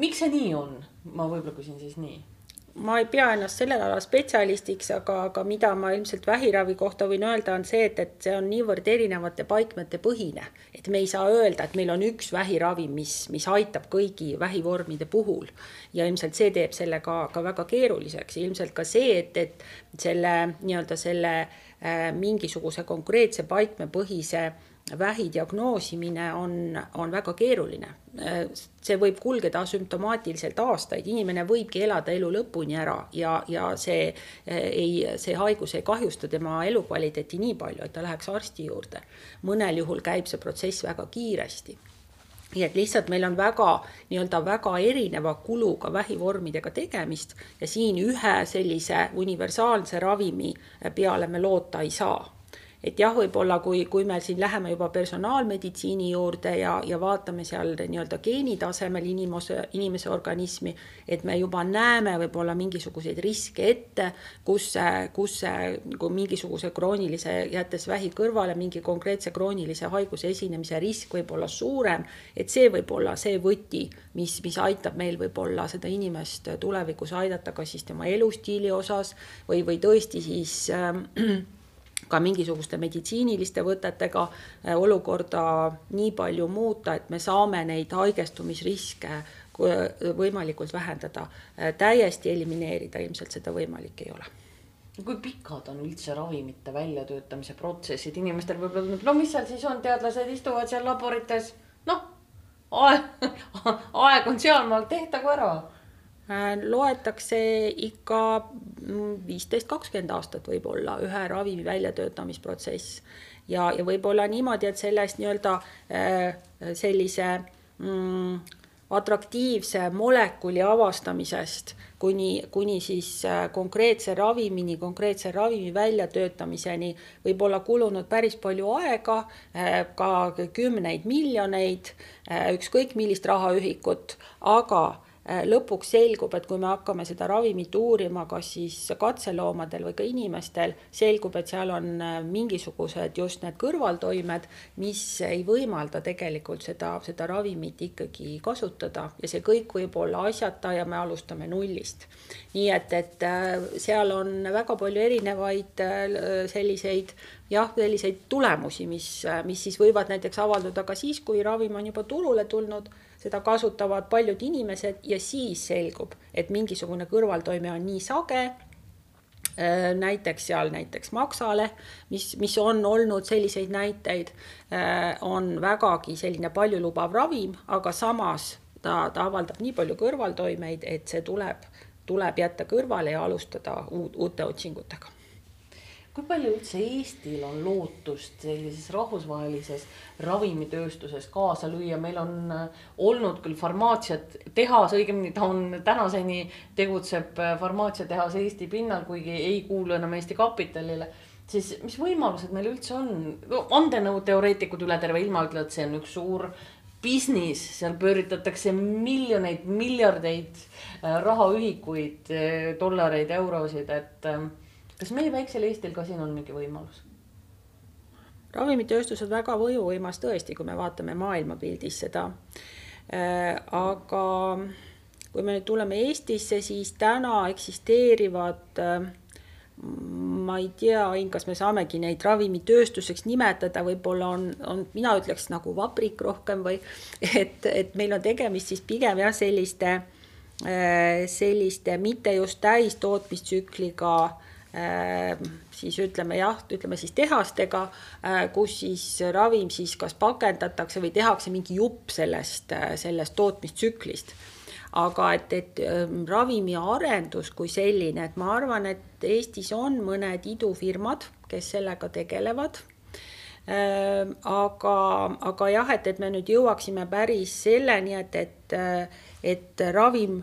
miks see nii on? ma võib-olla küsin siis nii ma ei pea ennast sellel alal spetsialistiks, aga, aga mida ma ilmselt vähiravi kohta võin öelda, on see, et, et see on niivõrd erinevate paikmete põhine. et me ei saa öelda, et meil on üks vähiravi, mis, mis aitab kõigi vähivormide puhul. ja ilmselt see teeb selle ka, ka väga keeruliseks, ilmselt ka see, et, et selle nii-öelda selle äh, mingisuguse konkreetse paikmepõhise vähi diagnoosimine on, on väga keeruline. see võib kulgeda asümptomaatiliselt aastaid, inimene võibki elada elu lõpuni ära ja, ja see ei, see haigus ei kahjusta tema elukvaliteeti nii palju, et ta läheks arsti juurde. mõnel juhul käib see protsess väga kiiresti nii et lihtsalt meil on väga nii-öelda väga erineva kuluga vähivormidega tegemist ja siin ühe sellise universaalse ravimi peale me loota ei saa et jah, võib-olla kui, kui me siin läheme juba personaalmeditsiini juurde ja, ja vaatame seal nii-öelda geeni tasemel inimese, inimese organismi, et me juba näeme võib-olla mingisuguseid riske ette, kus kus nagu mingisuguse kroonilise, jättes vähi kõrvale, mingi konkreetse kroonilise haiguse esinemise risk võib olla suurem, et see võib olla see võti, mis, mis aitab meil võib-olla seda inimest tulevikus aidata, kas siis tema elustiili osas või, või tõesti siis äh, ka mingisuguste meditsiiniliste võtetega äh, olukorda nii palju muuta, et me saame neid haigestumisriske äh, võimalikult vähendada. Äh, täiesti elimineerida ilmselt seda võimalik ei ole. Kui pikad on üldse ravimite väljatöötamise protsessid, inimestel võib-olla tundub, no mis seal siis on, teadlased istuvad seal laborites, noh, aeg, (laughs) aeg on sealmaal, tehtagu ära loetakse ikka viisteist, kakskümmend aastat võib-olla ühe ravimi väljatöötamisprotsess. ja, ja võib-olla niimoodi, et sellest nii-öelda äh, sellise mm, atraktiivse molekuli avastamisest kuni, kuni siis äh, konkreetse ravimini, konkreetse ravimi väljatöötamiseni võib olla kulunud päris palju aega, ka kümneid miljoneid, ükskõik millist rahaühikut, aga Äh, lõpuks selgub, et kui me hakkame seda ravimit uurima, kas siis katseloomadel või ka inimestel, selgub, et seal on äh, mingisugused just need kõrvaltoimed, mis ei võimalda tegelikult seda, seda ravimit ikkagi kasutada ja see kõik võib olla asjata ja me alustame nullist. nii et, et äh, seal on väga palju erinevaid selliseid jah, selliseid tulemusi, mis, mis siis võivad näiteks avalduda ka siis, kui ravim on juba turule tulnud seda kasutavad paljud inimesed ja siis selgub, et mingisugune kõrvaltoime on nii sage, äh, näiteks seal näiteks maksale, mis, mis on olnud selliseid näiteid, äh, on vägagi selline paljulubav ravim, aga samas ta, ta avaldab nii palju kõrvaltoimeid, et see tuleb, tuleb jätta kõrvale ja alustada uut, uute otsingutega kui palju üldse Eestil on lootust sellises rahvusvahelises ravimitööstuses kaasa lüüa, meil on äh, olnud küll farmaatsiat tehas, õigemini ta on tänaseni tegutseb äh, farmaatsiatehas Eesti pinnal, kuigi ei kuulu enam Eesti kapitalile. Siis mis võimalused meil üldse on? No,, vandenõuteoreetikud üle terve ilma ütlevad, see on üks suur business, seal pööritatakse miljoneid, miljardeid äh, rahaühikuid, dollareid, eurosid, et kas meie väiksel Eestil ka siin on mingi võimalus? ravimitööstus on väga mõjuvõimas tõesti, kui me vaatame maailmapildis seda. Äh, aga kui me nüüd tuleme Eestisse, siis täna eksisteerivad äh, ma ei tea, Ain, kas me saamegi neid ravimitööstuseks nimetada, võib-olla on, on, mina ütleks nagu vabrik rohkem või (laughs) et, et meil on tegemist siis pigem jah, selliste, äh, selliste mitte just täistootmistsükliga Äh, siis ütleme jah, ütleme siis tehastega, äh, kus siis ravim siis kas pakendatakse või tehakse mingi jupp sellest, äh, sellest tootmistsüklist. aga et, et ähm, ravimiarendus kui selline, et ma arvan, et Eestis on mõned idufirmad, kes sellega tegelevad aga, aga jah, et, et me nüüd jõuaksime päris selleni, et, et, et ravim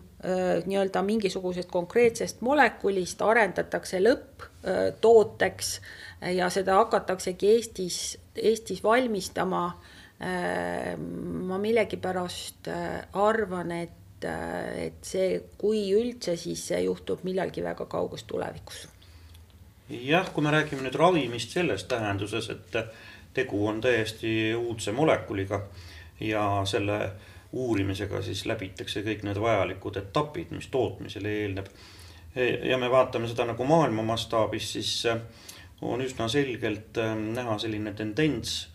nii-öelda mingisugusest konkreetsest molekulist arendatakse lõpptooteks ja seda hakataksegi Eestis, Eestis valmistama. ma millegipärast arvan, et, et see, kui üldse, siis see juhtub millalgi väga kauges tulevikus. jah, kui me räägime nüüd ravimist selles tähenduses, et tegu on täiesti uudse molekuliga ja selle uurimisega siis läbitakse kõik need vajalikud etapid, mis tootmisele eelneb. ja me vaatame seda nagu maailma mastaabis, siis äh, on üsna selgelt äh, näha selline tendents,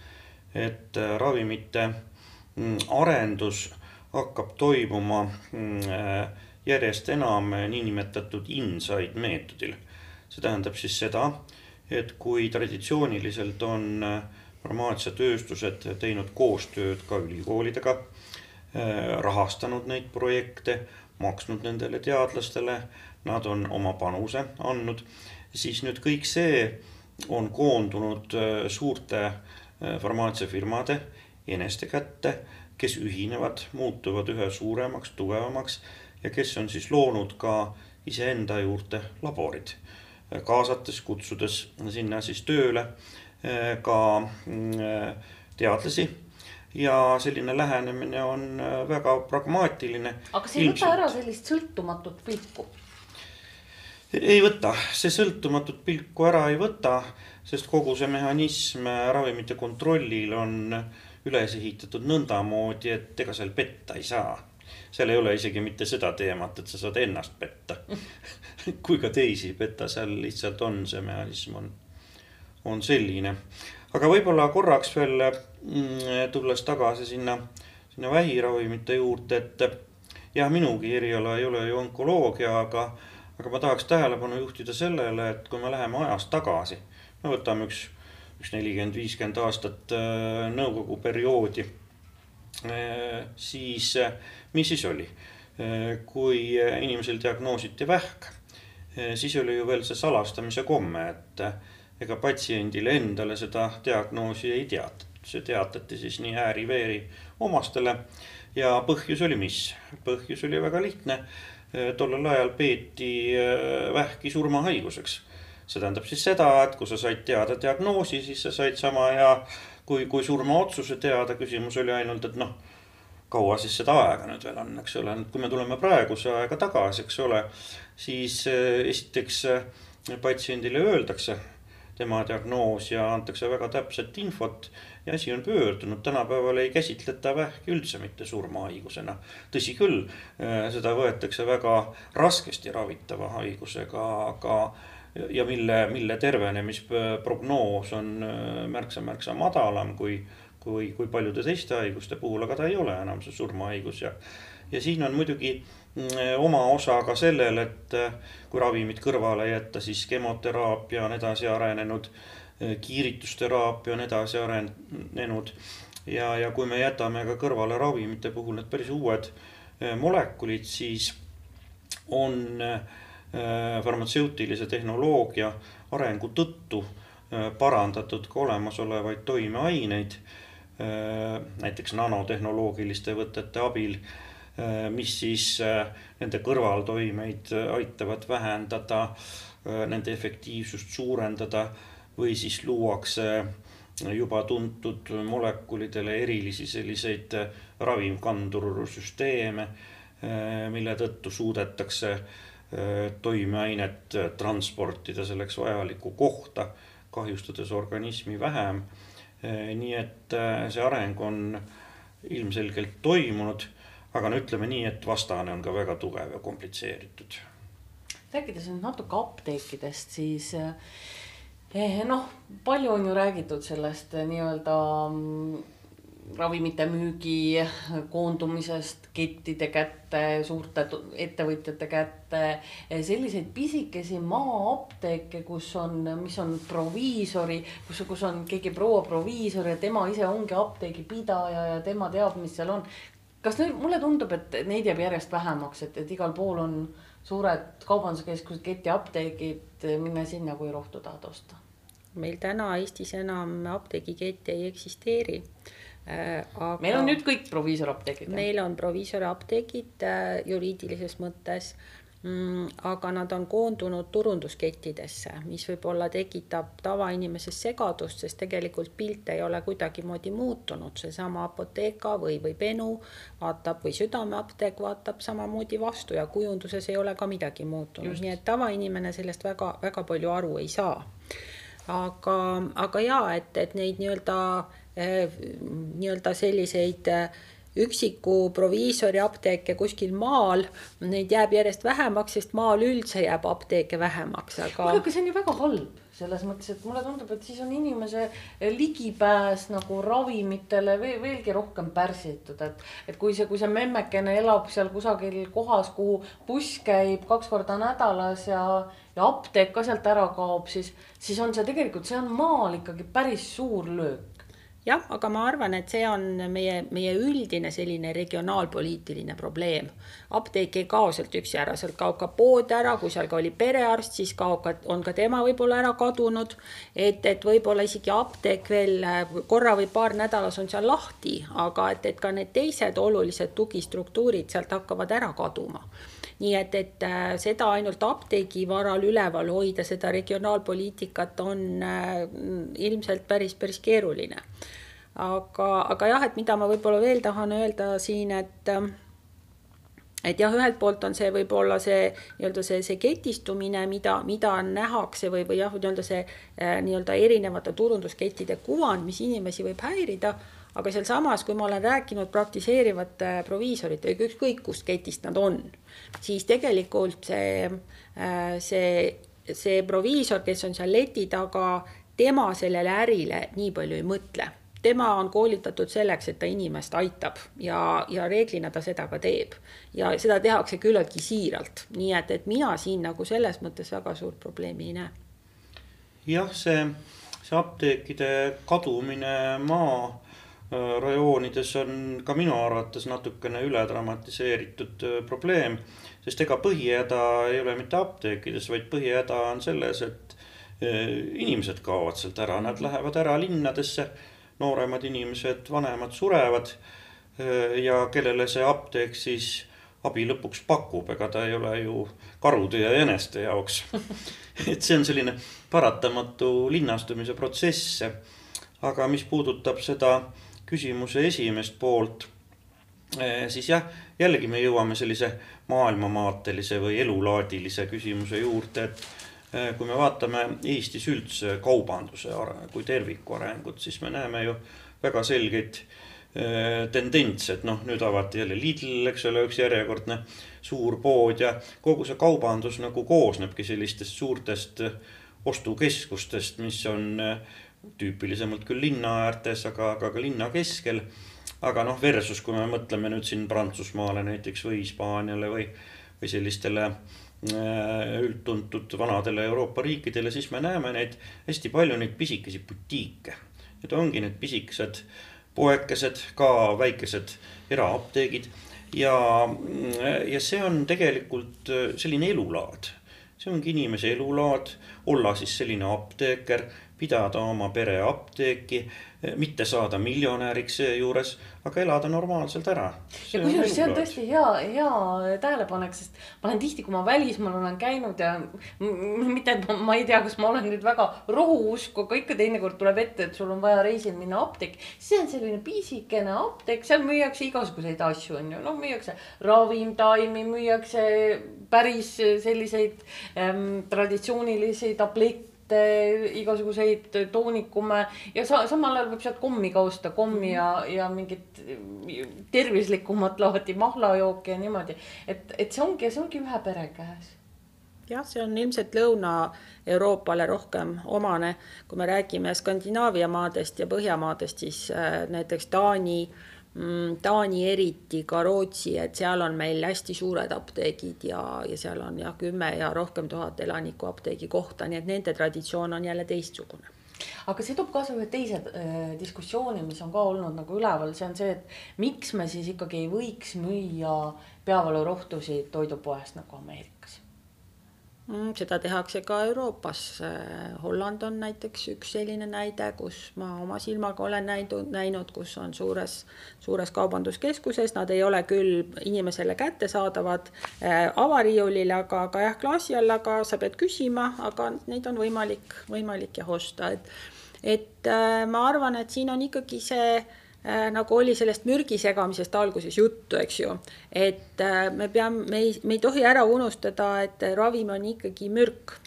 et äh, ravimite mm, arendus hakkab toimuma mm, järjest enam niinimetatud inside meetodil. see tähendab siis seda, et kui traditsiooniliselt on farmaatsiatööstused teinud koostööd ka ülikoolidega, rahastanud neid projekte, maksnud nendele teadlastele, nad on oma panuse andnud, siis nüüd kõik see on koondunud suurte farmaatsiafirmade eneste kätte, kes ühinevad, muutuvad üha suuremaks, tugevamaks ja kes on siis loonud ka iseenda juurde laborid, kaasates, kutsudes sinna siis tööle eh, ka mm, teadlasi ja selline lähenemine on eh, väga pragmaatiline. aga see ei võta ära sellist sõltumatut pilku? ei võta, see sõltumatut pilku ära ei võta, sest kogu see mehhanism ravimite kontrollil on üles ehitatud nõndamoodi, et ega seal petta ei saa seal ei ole isegi mitte seda teemat, et sa saad ennast petta (laughs) kui ka teisi petta, seal lihtsalt on see mehhanism on, on selline. Aga võib-olla korraks veel mm, tulles tagasi sinna, sinna vähiravimite juurde, et jah, minugi eriala ei ole ju onkoloogia, aga, aga ma tahaks tähelepanu juhtida sellele, et kui me läheme ajas tagasi, no võtame üks, üks nelikümmend, viiskümmend aastat äh, nõukogu perioodi Äh, siis äh, mis siis oli? Kui inimesel diagnoositi vähk, siis oli ju veel see salastamise komme, et ega patsiendile endale seda diagnoosi ei teatud, see teatati siis nii ääri-veeri omastele. ja põhjus oli mis? põhjus oli väga lihtne. tollel ajal peeti vähki surmahaiguseks. see tähendab siis seda, et kui sa said teada diagnoosi, siis sa said sama hea kui, kui surmaotsuse teada, küsimus oli ainult, et noh, kaua siis seda aega nüüd veel on, eks ole, kui me tuleme praeguse aega tagasi, eks ole, siis eh, esiteks eh, patsiendile öeldakse tema diagnoos ja antakse väga täpset infot ja asi on pöördunud, tänapäeval ei käsitleta vähki üldse mitte surmahaigusena. tõsi küll, eh, seda võetakse väga raskesti ravitava haigusega, aga ja mille, mille tervenemisprognoos on äh, märksa, märksa madalam kui, kui, kui paljude teiste haiguste puhul, aga ta ei ole enam see surmahaigus ja, ja siin on muidugi mm, oma osa ka sellel, et äh, kui ravimid kõrvale jätta, siis kemoteraapia on edasi arenenud, äh, kiiritusteraapia on edasi arenenud ja, ja kui me jätame ka kõrvale ravimite puhul need päris uued molekulid, siis on äh, Äh, farmatseutilise tehnoloogia arengu tõttu äh, parandatud ka olemasolevaid toimeaineid. Äh, näiteks nanotehnoloogiliste võtete abil, mis siis nende kõrvaltoimeid aitavad vähendada, nende efektiivsust suurendada või siis luuakse juba tuntud molekulidele erilisi selliseid ravimkandursüsteeme, mille tõttu suudetakse Äh, toimeainet äh, transportida selleks vajalikku kohta, kahjustades organismi vähem. Äh, nii et see areng on ilmselgelt toimunud, aga no ütleme nii, et vastane on ka väga tugev ja komplitseeritud. rääkides nüüd natuke apteekidest, siis eh, noh, palju on ju räägitud sellest nii-öelda mm, ravimite müügi koondumisest kettide kätte, suurte ettevõtjate kätte. selliseid pisikesi maa-apteeke, kus on, mis on proviisori, kus, kus on keegi proua proviisor ja tema ise ongi apteegipidaja ja tema teab, mis seal on. kas nüüd mulle tundub, et neid jääb järjest vähemaks, et, et igal pool on suured kaubanduskeskused, ketiapteegid, mine sinna, kui rohtu tahad osta meil täna Eestis enam apteegikette ei eksisteeri Äh, aga meil on nüüd kõik proviisorapteegid. meil on proviisorapteegid äh, juriidilises mõttes. Mm,, aga nad on koondunud turunduskettidesse, mis võib-olla tekitab tavainimeses segadust, sest tegelikult pilt ei ole kuidagimoodi muutunud, seesama Apotheka või, või Benu vaatab või Südameapteek vaatab samamoodi vastu ja kujunduses ei ole ka midagi muutunud, nii et tavainimene sellest väga-väga palju aru ei saa. Aga, aga jaa, et, et neid nii-öelda Äh, nii-öelda selliseid äh, üksiku proviisori apteeke kuskil maal, neid jääb järjest vähemaks, sest maal üldse jääb apteeke vähemaks, aga. kuule, aga see on ju väga halb selles mõttes, et mulle tundub, et siis on inimese ligipääs nagu ravimitele veel, veelgi rohkem pärsitud, et. et kui see, kui see memmekene elab seal kusagil kohas, kuhu buss käib kaks korda nädalas ja, ja apteek ka sealt ära kaob, siis, siis on see tegelikult, see on maal ikkagi päris suur löök jah, aga ma arvan, et see on meie, meie üldine selline regionaalpoliitiline probleem. apteek ei kao sealt üksi ära, sealt kaob ka pood ära, kui seal ka oli perearst, siis kaob ka, on ka tema võib-olla ära kadunud. et, et võib-olla isegi apteek veel korra või paar nädalas on seal lahti, aga et, et ka need teised olulised tugistruktuurid sealt hakkavad ära kaduma nii et, et äh, seda ainult apteegi varal üleval hoida, seda regionaalpoliitikat on äh, ilmselt päris, päris keeruline. Aga, aga jah, et mida ma võib-olla veel tahan öelda siin, et et jah, ühelt poolt on see võib-olla see nii-öelda see, see ketistumine, mida, mida nähakse või, või jah, nii-öelda see nii-öelda erinevate turunduskettide kuvand, mis inimesi võib häirida. Aga sealsamas, kui ma olen rääkinud praktiseerivate proviisoritega, ükskõik kust ketist nad on, siis tegelikult see, äh, see, see proviisor, kes on seal leti taga, tema sellele ärile nii palju ei mõtle tema on koolitatud selleks, et ta inimest aitab ja, ja reeglina ta seda ka teeb. ja seda tehakse küllaltki siiralt, nii et, et mina siin nagu selles mõttes väga suurt probleemi ei näe. jah, see, see apteekide kadumine maa Äh, rajoonides on ka minu arvates natukene üle dramatiseeritud äh, probleem. sest ega põhihäda ei ole mitte apteekides, vaid põhihäda on selles, et äh, inimesed kaovad sealt ära, nad lähevad ära linnadesse. Nooremad inimesed, vanemad surevad. ja kellele see apteek siis abi lõpuks pakub, ega ta ei ole ju karude ja jäneste jaoks (laughs) et see on selline paratamatu linnastumise protsess. aga mis puudutab seda küsimuse esimest poolt, eh, siis jah, jällegi me jõuame sellise maailmamaatelise või elulaadilise küsimuse juurde, et eh, kui me vaatame Eestis üldse kaubanduse kui terviku arengut, siis me näeme ju väga selgeid eh, tendents, et noh, nüüd avati jälle Lidl, eks ole, üks järjekordne suur pood ja kogu see kaubandus nagu koosnebki sellistest suurtest ostukeskustest, mis on tüüpilisemalt küll linna äärtes, aga, aga ka linna keskel. aga noh, versus kui me mõtleme nüüd siin Prantsusmaale näiteks või Hispaaniale või, või sellistele äh, üldtuntud vanadele Euroopa riikidele, siis me näeme neid hästi palju neid pisikesi butiike. Need ongi need pisikesed poekesed, ka väikesed eraapteegid. Ja, ja see on tegelikult selline elulaad. See ongi inimese elulaad, olla siis selline apteeker, pidada oma pereapteeki, mitte saada miljonäriks seejuures, aga elada normaalselt ära. ja kusjuures see on tõesti hea, hea tähelepanek, sest ma olen tihti, kui ma välismaal olen käinud ja mitte, et ma, ma ei tea, kas ma olen nüüd väga rohuusku, aga ikka teinekord tuleb ette, et sul on vaja reisil minna apteeki. see on selline pisikene apteek, seal müüakse igasuguseid asju, on ju, noh, müüakse ravimtaimi, müüakse päris selliseid ähm, traditsioonilisi tablette igasuguseid toonikume ja sa, samal ajal võib sealt kommi ka osta, kommi ja, ja mingit tervislikumat laadi mahlajooki ja niimoodi. et, et see ongi, see ongi ühe pere käes. Jah, see on ilmselt Lõuna-Euroopale rohkem omane, kui me räägime Skandinaavia maadest ja Põhjamaadest, siis äh, näiteks Taani äh, Taani eriti, ka Rootsi, et seal on meil hästi suured apteegid ja, ja seal on jah, kümme ja rohkem tuhat elanikku apteegi kohta, nii et nende traditsioon on jälle teistsugune. Aga see toob kaasa ühe teise äh, diskussiooni, mis on ka olnud nagu üleval, see on see, et miks me siis ikkagi ei võiks müüa peavalurohtusid toidupoest nagu Ameerikas Mm, seda tehakse ka Euroopas. Holland on näiteks üks selline näide, kus ma oma silmaga olen näinud, näinud, kus on suures, suures kaubanduskeskuses, nad ei ole küll inimesele kättesaadavad äh, avariiulil, aga, aga jah, klaasi all, aga sa pead küsima, aga neid on võimalik, võimalik jah osta, et et äh, ma arvan, et siin on ikkagi see nagu oli sellest mürgi segamisest alguses juttu, eks ju. et äh, me peame, me ei, me ei tohi ära unustada, et ravim on ikkagi mürk.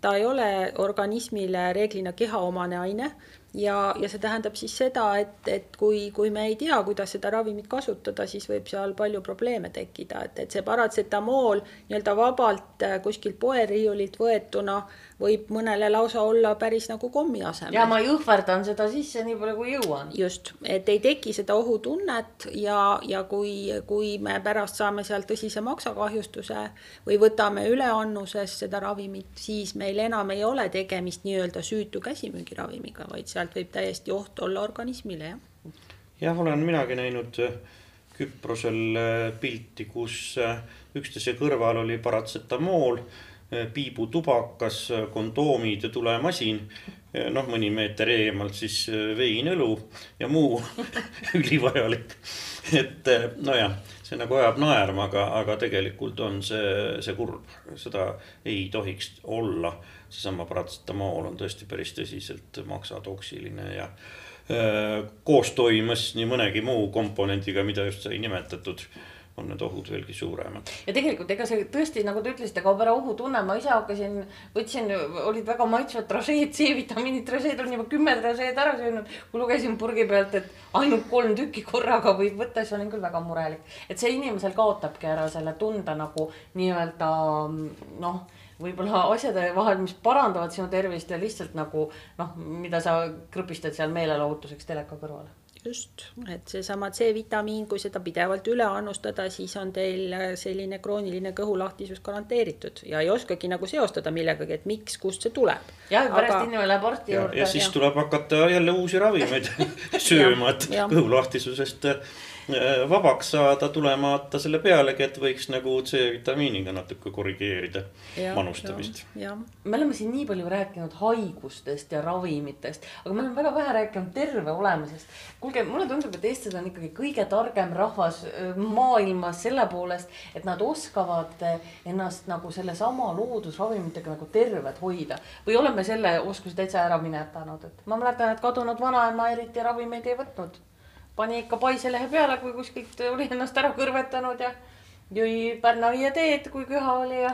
ta ei ole organismile reeglina kehaomane aine ja, ja see tähendab siis seda, et, et kui, kui me ei tea, kuidas seda ravimit kasutada, siis võib seal palju probleeme tekkida, et, et see paratsetamool nii-öelda vabalt äh, kuskilt poeriiulilt võetuna äh, võib mõnele lausa olla päris nagu kommi asemel. ja ma jõhverdan seda sisse nii palju, kui jõuan. just, et ei teki seda ohutunnet ja, ja kui, kui me pärast saame sealt tõsise maksakahjustuse või võtame üleannuses seda ravimit, siis meil enam ei ole tegemist nii-öelda süütu käsimüügiravimiga, vaid sealt võib täiesti oht olla organismile, jah. jah, olen minagi näinud äh, Küprosel äh, pilti, kus üksteise kõrval oli paratsetamool, piibutubakas, kondoomid ja tulemasin. noh, mõni meeter eemalt siis vein-õlu ja muu (laughs) ülivajalik. et nojah see nagu ajab naerma, aga, aga tegelikult on see, see kurb, seda ei tohiks olla. seesama paratsetamool on tõesti päris tõsiselt maksatoksiline ja öö, koostoimes nii mõnegi muu komponendiga, mida just sai nimetatud on need ohud veelgi suuremad. ja tegelikult ega see tõesti, nagu te ütlesite, kaob ära ohutunne, ma ise hakkasin, võtsin, olid väga maitsvad trašeed, C-vitamiini trašeed, olen juba kümme trašeed ära söönud. kui lugesin purgi pealt, et ainult kolm tükki korraga võib võtta, siis olin küll väga murelik. et see inimesel kaotabki ära selle tunde nagu nii-öelda noh võib-olla asjade vahel, mis parandavad sinu tervist ja lihtsalt nagu noh, mida sa krõbistad seal meelelahutuseks teleka kõrvale just, et seesama C-vitamiin, kui seda pidevalt üle annustada, siis on teil selline krooniline kõhulahtisus garanteeritud ja ei oskagi nagu seostada millegagi, et miks, kust see tuleb. jah, pärast Aga... inimene läheb arsti juurde. ja siis ja. tuleb hakata jälle uusi ravimeid (laughs) sööma, et kõhulahtisusest Äh, vabaks saada, tulemata selle pealegi, et võiks nagu C-vitamiiniga natuke korrigeerida ja, manustamist. me oleme siin nii palju rääkinud haigustest ja ravimitest, aga me oleme väga vähe rääkinud terve olemisest. kuulge, mulle tundub, et eestlased on ikkagi kõige targem rahvas äh, maailmas selle poolest, et nad oskavad äh, ennast nagu sellesama loodusravimitega nagu terved hoida. või oleme selle oskuse täitsa ära minetanud, et ma mäletan, et kadunud vanaema eriti ravimeid ei võtnud pani ikka paiselehe peale, kui kuskilt oli ennast ära kõrvetanud ja jõi Pärna viie teed, kui köha oli ja.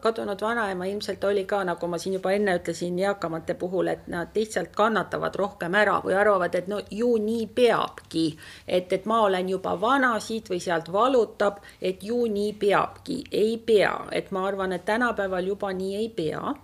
kadunud vanaema ilmselt oli ka, nagu ma siin juba enne ütlesin, eakamate puhul, et nad lihtsalt kannatavad rohkem ära või arvavad, et no ju nii peabki. et, et ma olen juba vana, siit või sealt valutab, et ju nii peabki, ei pea, et ma arvan, et tänapäeval juba nii ei pea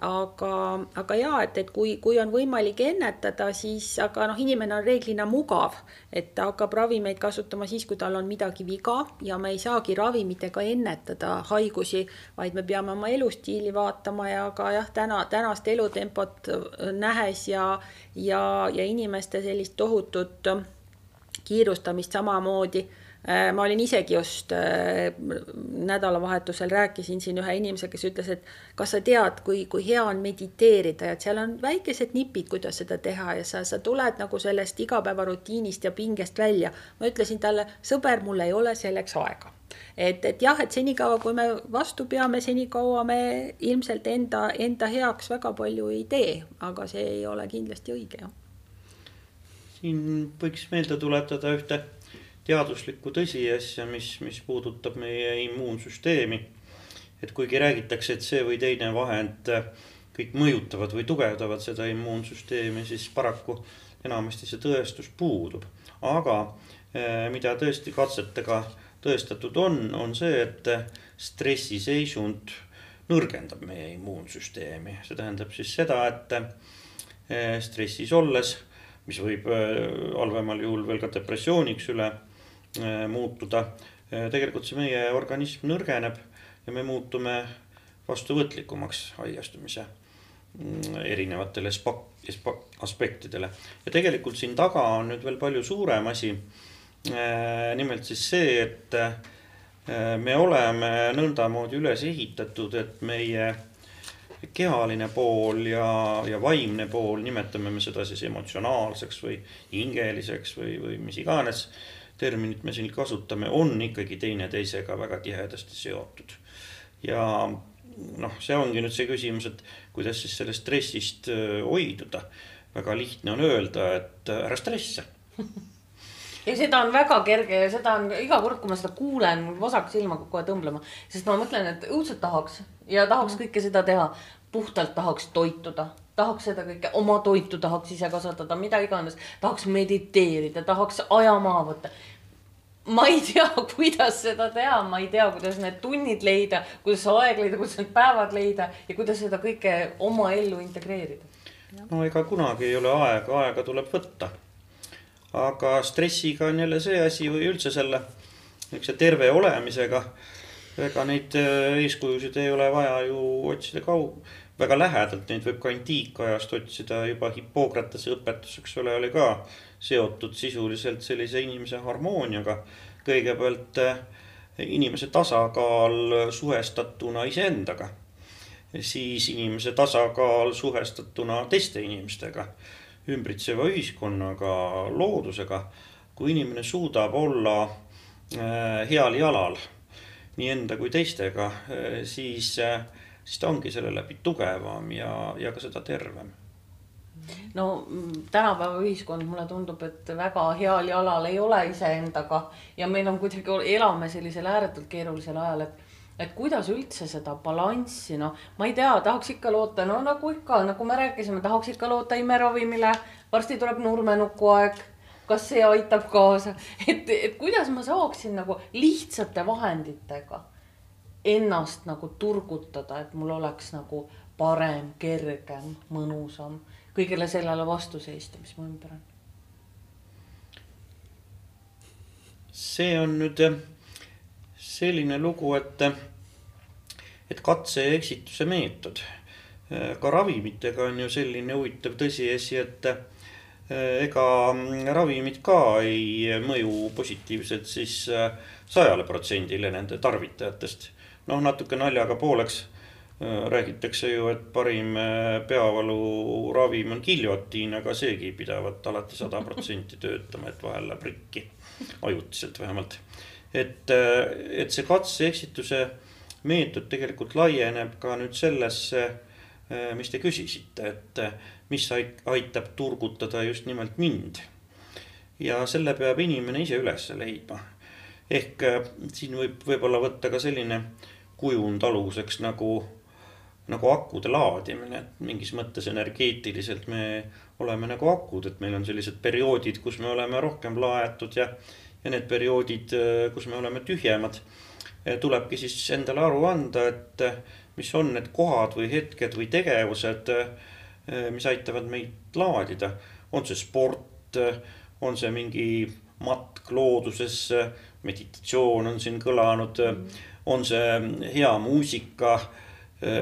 aga, aga jaa, et, et kui, kui on võimalik ennetada, siis aga noh, inimene on reeglina mugav, et ta hakkab ravimeid kasutama siis, kui tal on midagi viga ja me ei saagi ravimitega ennetada haigusi, vaid me peame oma elustiili vaatama ja ka jah, täna, tänast elutempot nähes ja, ja, ja inimeste sellist tohutut kiirustamist samamoodi ma olin isegi just äh, nädalavahetusel rääkisin siin ühe inimesega, kes ütles, et kas sa tead, kui, kui hea on mediteerida et seal on väikesed nipid, kuidas seda teha ja sa, sa tuled nagu sellest igapäevarutiinist ja pingest välja. ma ütlesin talle, sõber, mul ei ole selleks aega et, et jah, et senikaua, kui me vastu peame, senikaua me ilmselt enda, enda heaks väga palju ei tee, aga see ei ole kindlasti õige, siin võiks meelde tuletada ühte teaduslikku tõsiasja, mis, mis puudutab meie immuunsüsteemi. et kuigi räägitakse, et see või teine vahend kõik mõjutavad või tugevdavad seda immuunsüsteemi, siis paraku enamasti see tõestus puudub. aga eh, mida tõesti katsetega tõestatud on, on see, et stressiseisund nõrgendab meie immuunsüsteemi, see tähendab siis seda, et eh, stressis olles, mis võib eh, halvemal juhul veel ka depressiooniks üle muutuda. Äh, tegelikult see meie organism nõrgeneb ja me muutume vastuvõtlikumaks haigestumise mm, erinevatele spa-, spa-, aspektidele. ja tegelikult siin taga on nüüd veel palju suurem asi. Äh, nimelt siis see, et me oleme nõndamoodi üles ehitatud, et meie kehaline pool ja, ja vaimne pool, nimetame me seda siis emotsionaalseks või hingeliseks või, või mis iganes terminit me siin kasutame, on ikkagi teineteisega väga tihedasti seotud. ja noh, see ongi nüüd see küsimus, et kuidas siis sellest stressist hoiduda. väga lihtne on öelda, et ära stressa (laughs) ja seda on väga kerge ja seda on iga kord, kui ma seda kuulen, mul vasak silm hakkab kohe tõmblema, sest ma mõtlen, et õudselt tahaks ja tahaks mm. kõike seda teha. puhtalt tahaks toituda, tahaks seda kõike, oma toitu tahaks ise kasvatada, mida iganes, tahaks mediteerida, tahaks aja maha võtta ma ei tea, (laughs) kuidas seda teha, ma ei tea, kuidas need tunnid leida, kuidas aeg leida, kuidas need päevad leida ja kuidas seda kõike oma ellu integreerida. no ega kunagi ei ole aega, aega tuleb võtta. aga stressiga on jälle see asi või üldse selle niisuguse terve olemisega. ega neid äh, eeskujusid ei ole vaja ju otsida kaug-, väga lähedalt, neid võib ka antiikajast otsida, juba Hippokratese õpetus, eks ole, oli ka seotud sisuliselt sellise inimese harmooniaga. kõigepealt äh, inimese tasakaal suhestatuna iseendaga, siis inimese tasakaal suhestatuna teiste inimestega, ümbritseva ühiskonnaga, loodusega. kui inimene suudab olla äh, heal jalal nii enda kui teistega, äh, siis, äh, siis ta ongi selle läbi tugevam ja, ja ka seda tervem no tänapäeva ühiskond, mulle tundub, et väga heal jalal ei ole iseendaga ja meil on kuidagi, elame sellisel ääretult keerulisel ajal, et et kuidas üldse seda balanssi, noh, ma ei tea, tahaks ikka loota, no nagu ikka, nagu me rääkisime, tahaks ikka loota imeravimile. varsti tuleb nurmenuku aeg. kas see aitab kaasa, (laughs) et, et kuidas ma saaksin nagu lihtsate vahenditega ennast nagu turgutada, et mul oleks nagu parem, kergem, mõnusam kõigele sellele vastu seista, mis mu ümber on. see on nüüd eh, selline lugu, et, et katse ja eksituse meetod. Eh, ka ravimitega on ju selline huvitav tõsiasi, et eh, ega ravimid ka ei mõju positiivselt siis sajale protsendile nende tarvitajatest. Noh, natuke naljaga pooleks räägitakse ju, et parim äh, peavaluravim on giljotiin, aga seegi pidavat alati (laughs) sada protsenti töötama, et vahel läheb rikki, ajutiselt vähemalt. et, äh, et see katse-eksituse meetod tegelikult laieneb ka nüüd sellesse, äh, mis te küsisite, et mis aitab turgutada just nimelt mind. ja selle peab inimene ise üles leidma. Ehk siin võib võib-olla võtta ka selline kujund aluseks nagu nagu akude laadimine, et mingis mõttes energeetiliselt me oleme nagu akud, et meil on sellised perioodid, kus me oleme rohkem laetud ja, ja need perioodid, kus me oleme tühjemad. tulebki siis endale aru anda, et mis on need kohad või hetked või tegevused, mis aitavad meid laadida. on see sport, on see mingi matk loodusesse, meditatsioon on siin kõlanud, on see hea muusika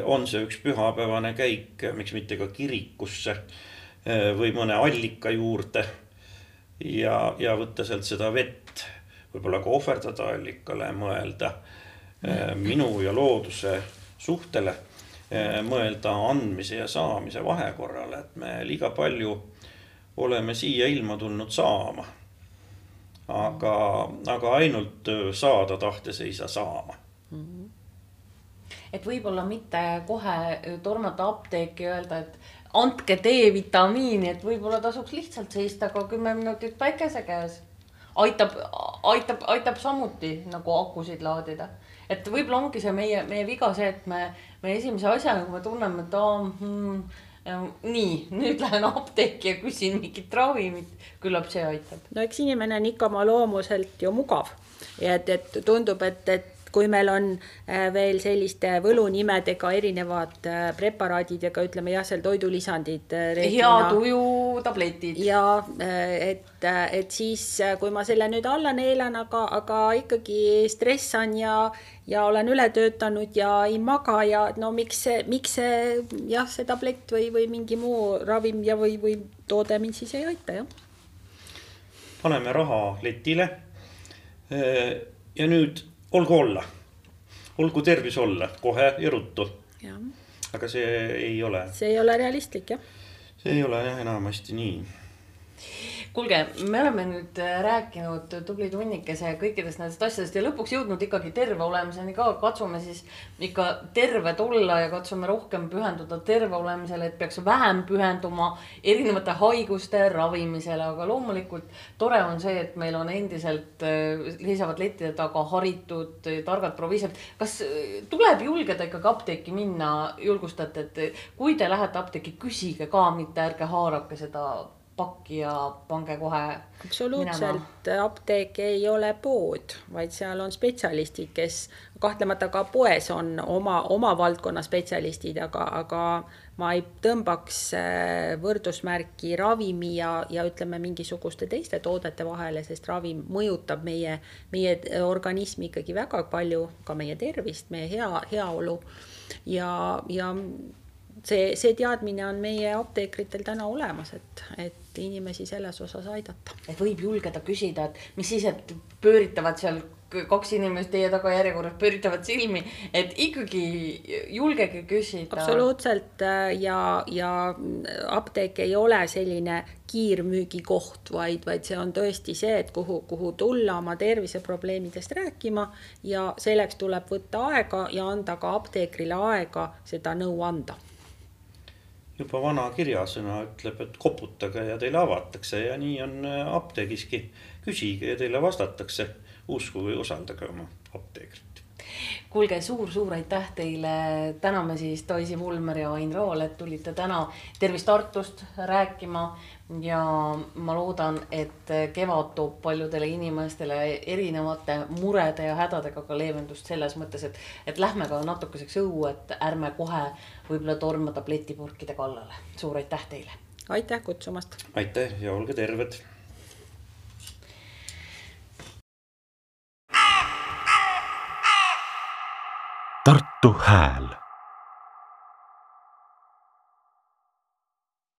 on see üks pühapäevane käik, miks mitte ka kirikusse või mõne allika juurde. ja, ja võtta sealt seda vett, võib-olla ka ohverdada allikale, mõelda minu ja looduse suhtele. mõelda andmise ja saamise vahekorrale, et me liiga palju oleme siia ilma tulnud saama. Aga, aga ainult saada tahtes ei saa saama mm. -hmm et võib-olla mitte kohe tormata apteeki ja öelda, et andke D-vitamiini, et võib-olla tasuks lihtsalt seista ka kümme minutit päikese käes. aitab, aitab, aitab samuti nagu akusid laadida. et võib-olla ongi see meie, meie viga see, et me, me esimese asjana, kui me tunneme, et aa hmm, nii, nüüd lähen apteeki ja küsin mingit ravimit, küllap see aitab. no eks inimene on ikka oma loomuselt ju mugav ja et, et tundub, et, et kui meil on äh, veel selliste võlunimedega erinevad äh, preparaadid ja ka ütleme jah, seal toidulisandid. Äh, hea tuju tabletid. ja et, et siis, kui ma selle nüüd alla neelan, aga, aga ikkagi stressan ja, ja olen üle töötanud ja ei maga ja no miks see, miks see jah, see tablett või, või mingi muu ravim ja, või, või toode mind siis ei aita, jah. paneme raha letile. ja nüüd olgu olla, olgu tervis olla kohe ja ruttu. aga see ei ole. see ei ole realistlik jah. see ei ole jah enamasti nii kuulge, me oleme nüüd äh, rääkinud tubli tunnikese kõikidest nendest asjadest ja lõpuks jõudnud ikkagi terve olemiseni ka. katsume siis ikka terved olla ja katsume rohkem pühenduda terve olemisele, et peaks vähem pühenduma erinevate haiguste ravimisele, aga loomulikult tore on see, et meil on endiselt äh, seisavad lettide taga haritud targad proviisorid. kas äh, tuleb julgeda ikkagi apteeki minna, julgustate, et kui te lähete apteeki, küsige ka, mitte ärge haarake seda pakki ja pange kohe. absoluutselt, apteek ei ole pood, vaid seal on spetsialistid, kes kahtlemata ka poes on oma, oma valdkonna spetsialistid, aga, aga ma ei tõmbaks äh, võrdusmärki ravimi ja, ja ütleme, mingisuguste teiste toodete vahele, sest ravim mõjutab meie, meie organismi ikkagi väga palju, ka meie tervist, meie hea, heaolu ja, ja see, see teadmine on meie apteekritel täna olemas, et, et inimesi selles osas aidata. et võib julgeda küsida, et mis siis, et pööritavad seal kaks inimest teie taga järjekorras pööritavad silmi, et ikkagi julgege küsida. absoluutselt ja, ja apteek ei ole selline kiirmüügikoht, vaid, vaid see on tõesti see, et kuhu, kuhu tulla oma terviseprobleemidest rääkima ja selleks tuleb võtta aega ja anda ka apteekrile aega seda nõu anda juba vana kirjasõna ütleb, et koputage ja teile avatakse ja nii on apteegiski. küsige ja teile vastatakse uskuge ja usaldage oma apteekrit. kuulge suur,, suur-suur aitäh teile, täname siis Daisy Vulmer ja Ain Rool, et tulite täna Tervist Tartust rääkima. Ja ma loodan, et kevad toob paljudele inimestele erinevate murede ja hädadega ka leevendust selles mõttes, et, et lähme ka natukeseks õue, et ärme kohe võib-olla torma tabletipurkide kallale. suur aitäh teile. aitäh kutsumast. aitäh ja olge terved Tartu Hääl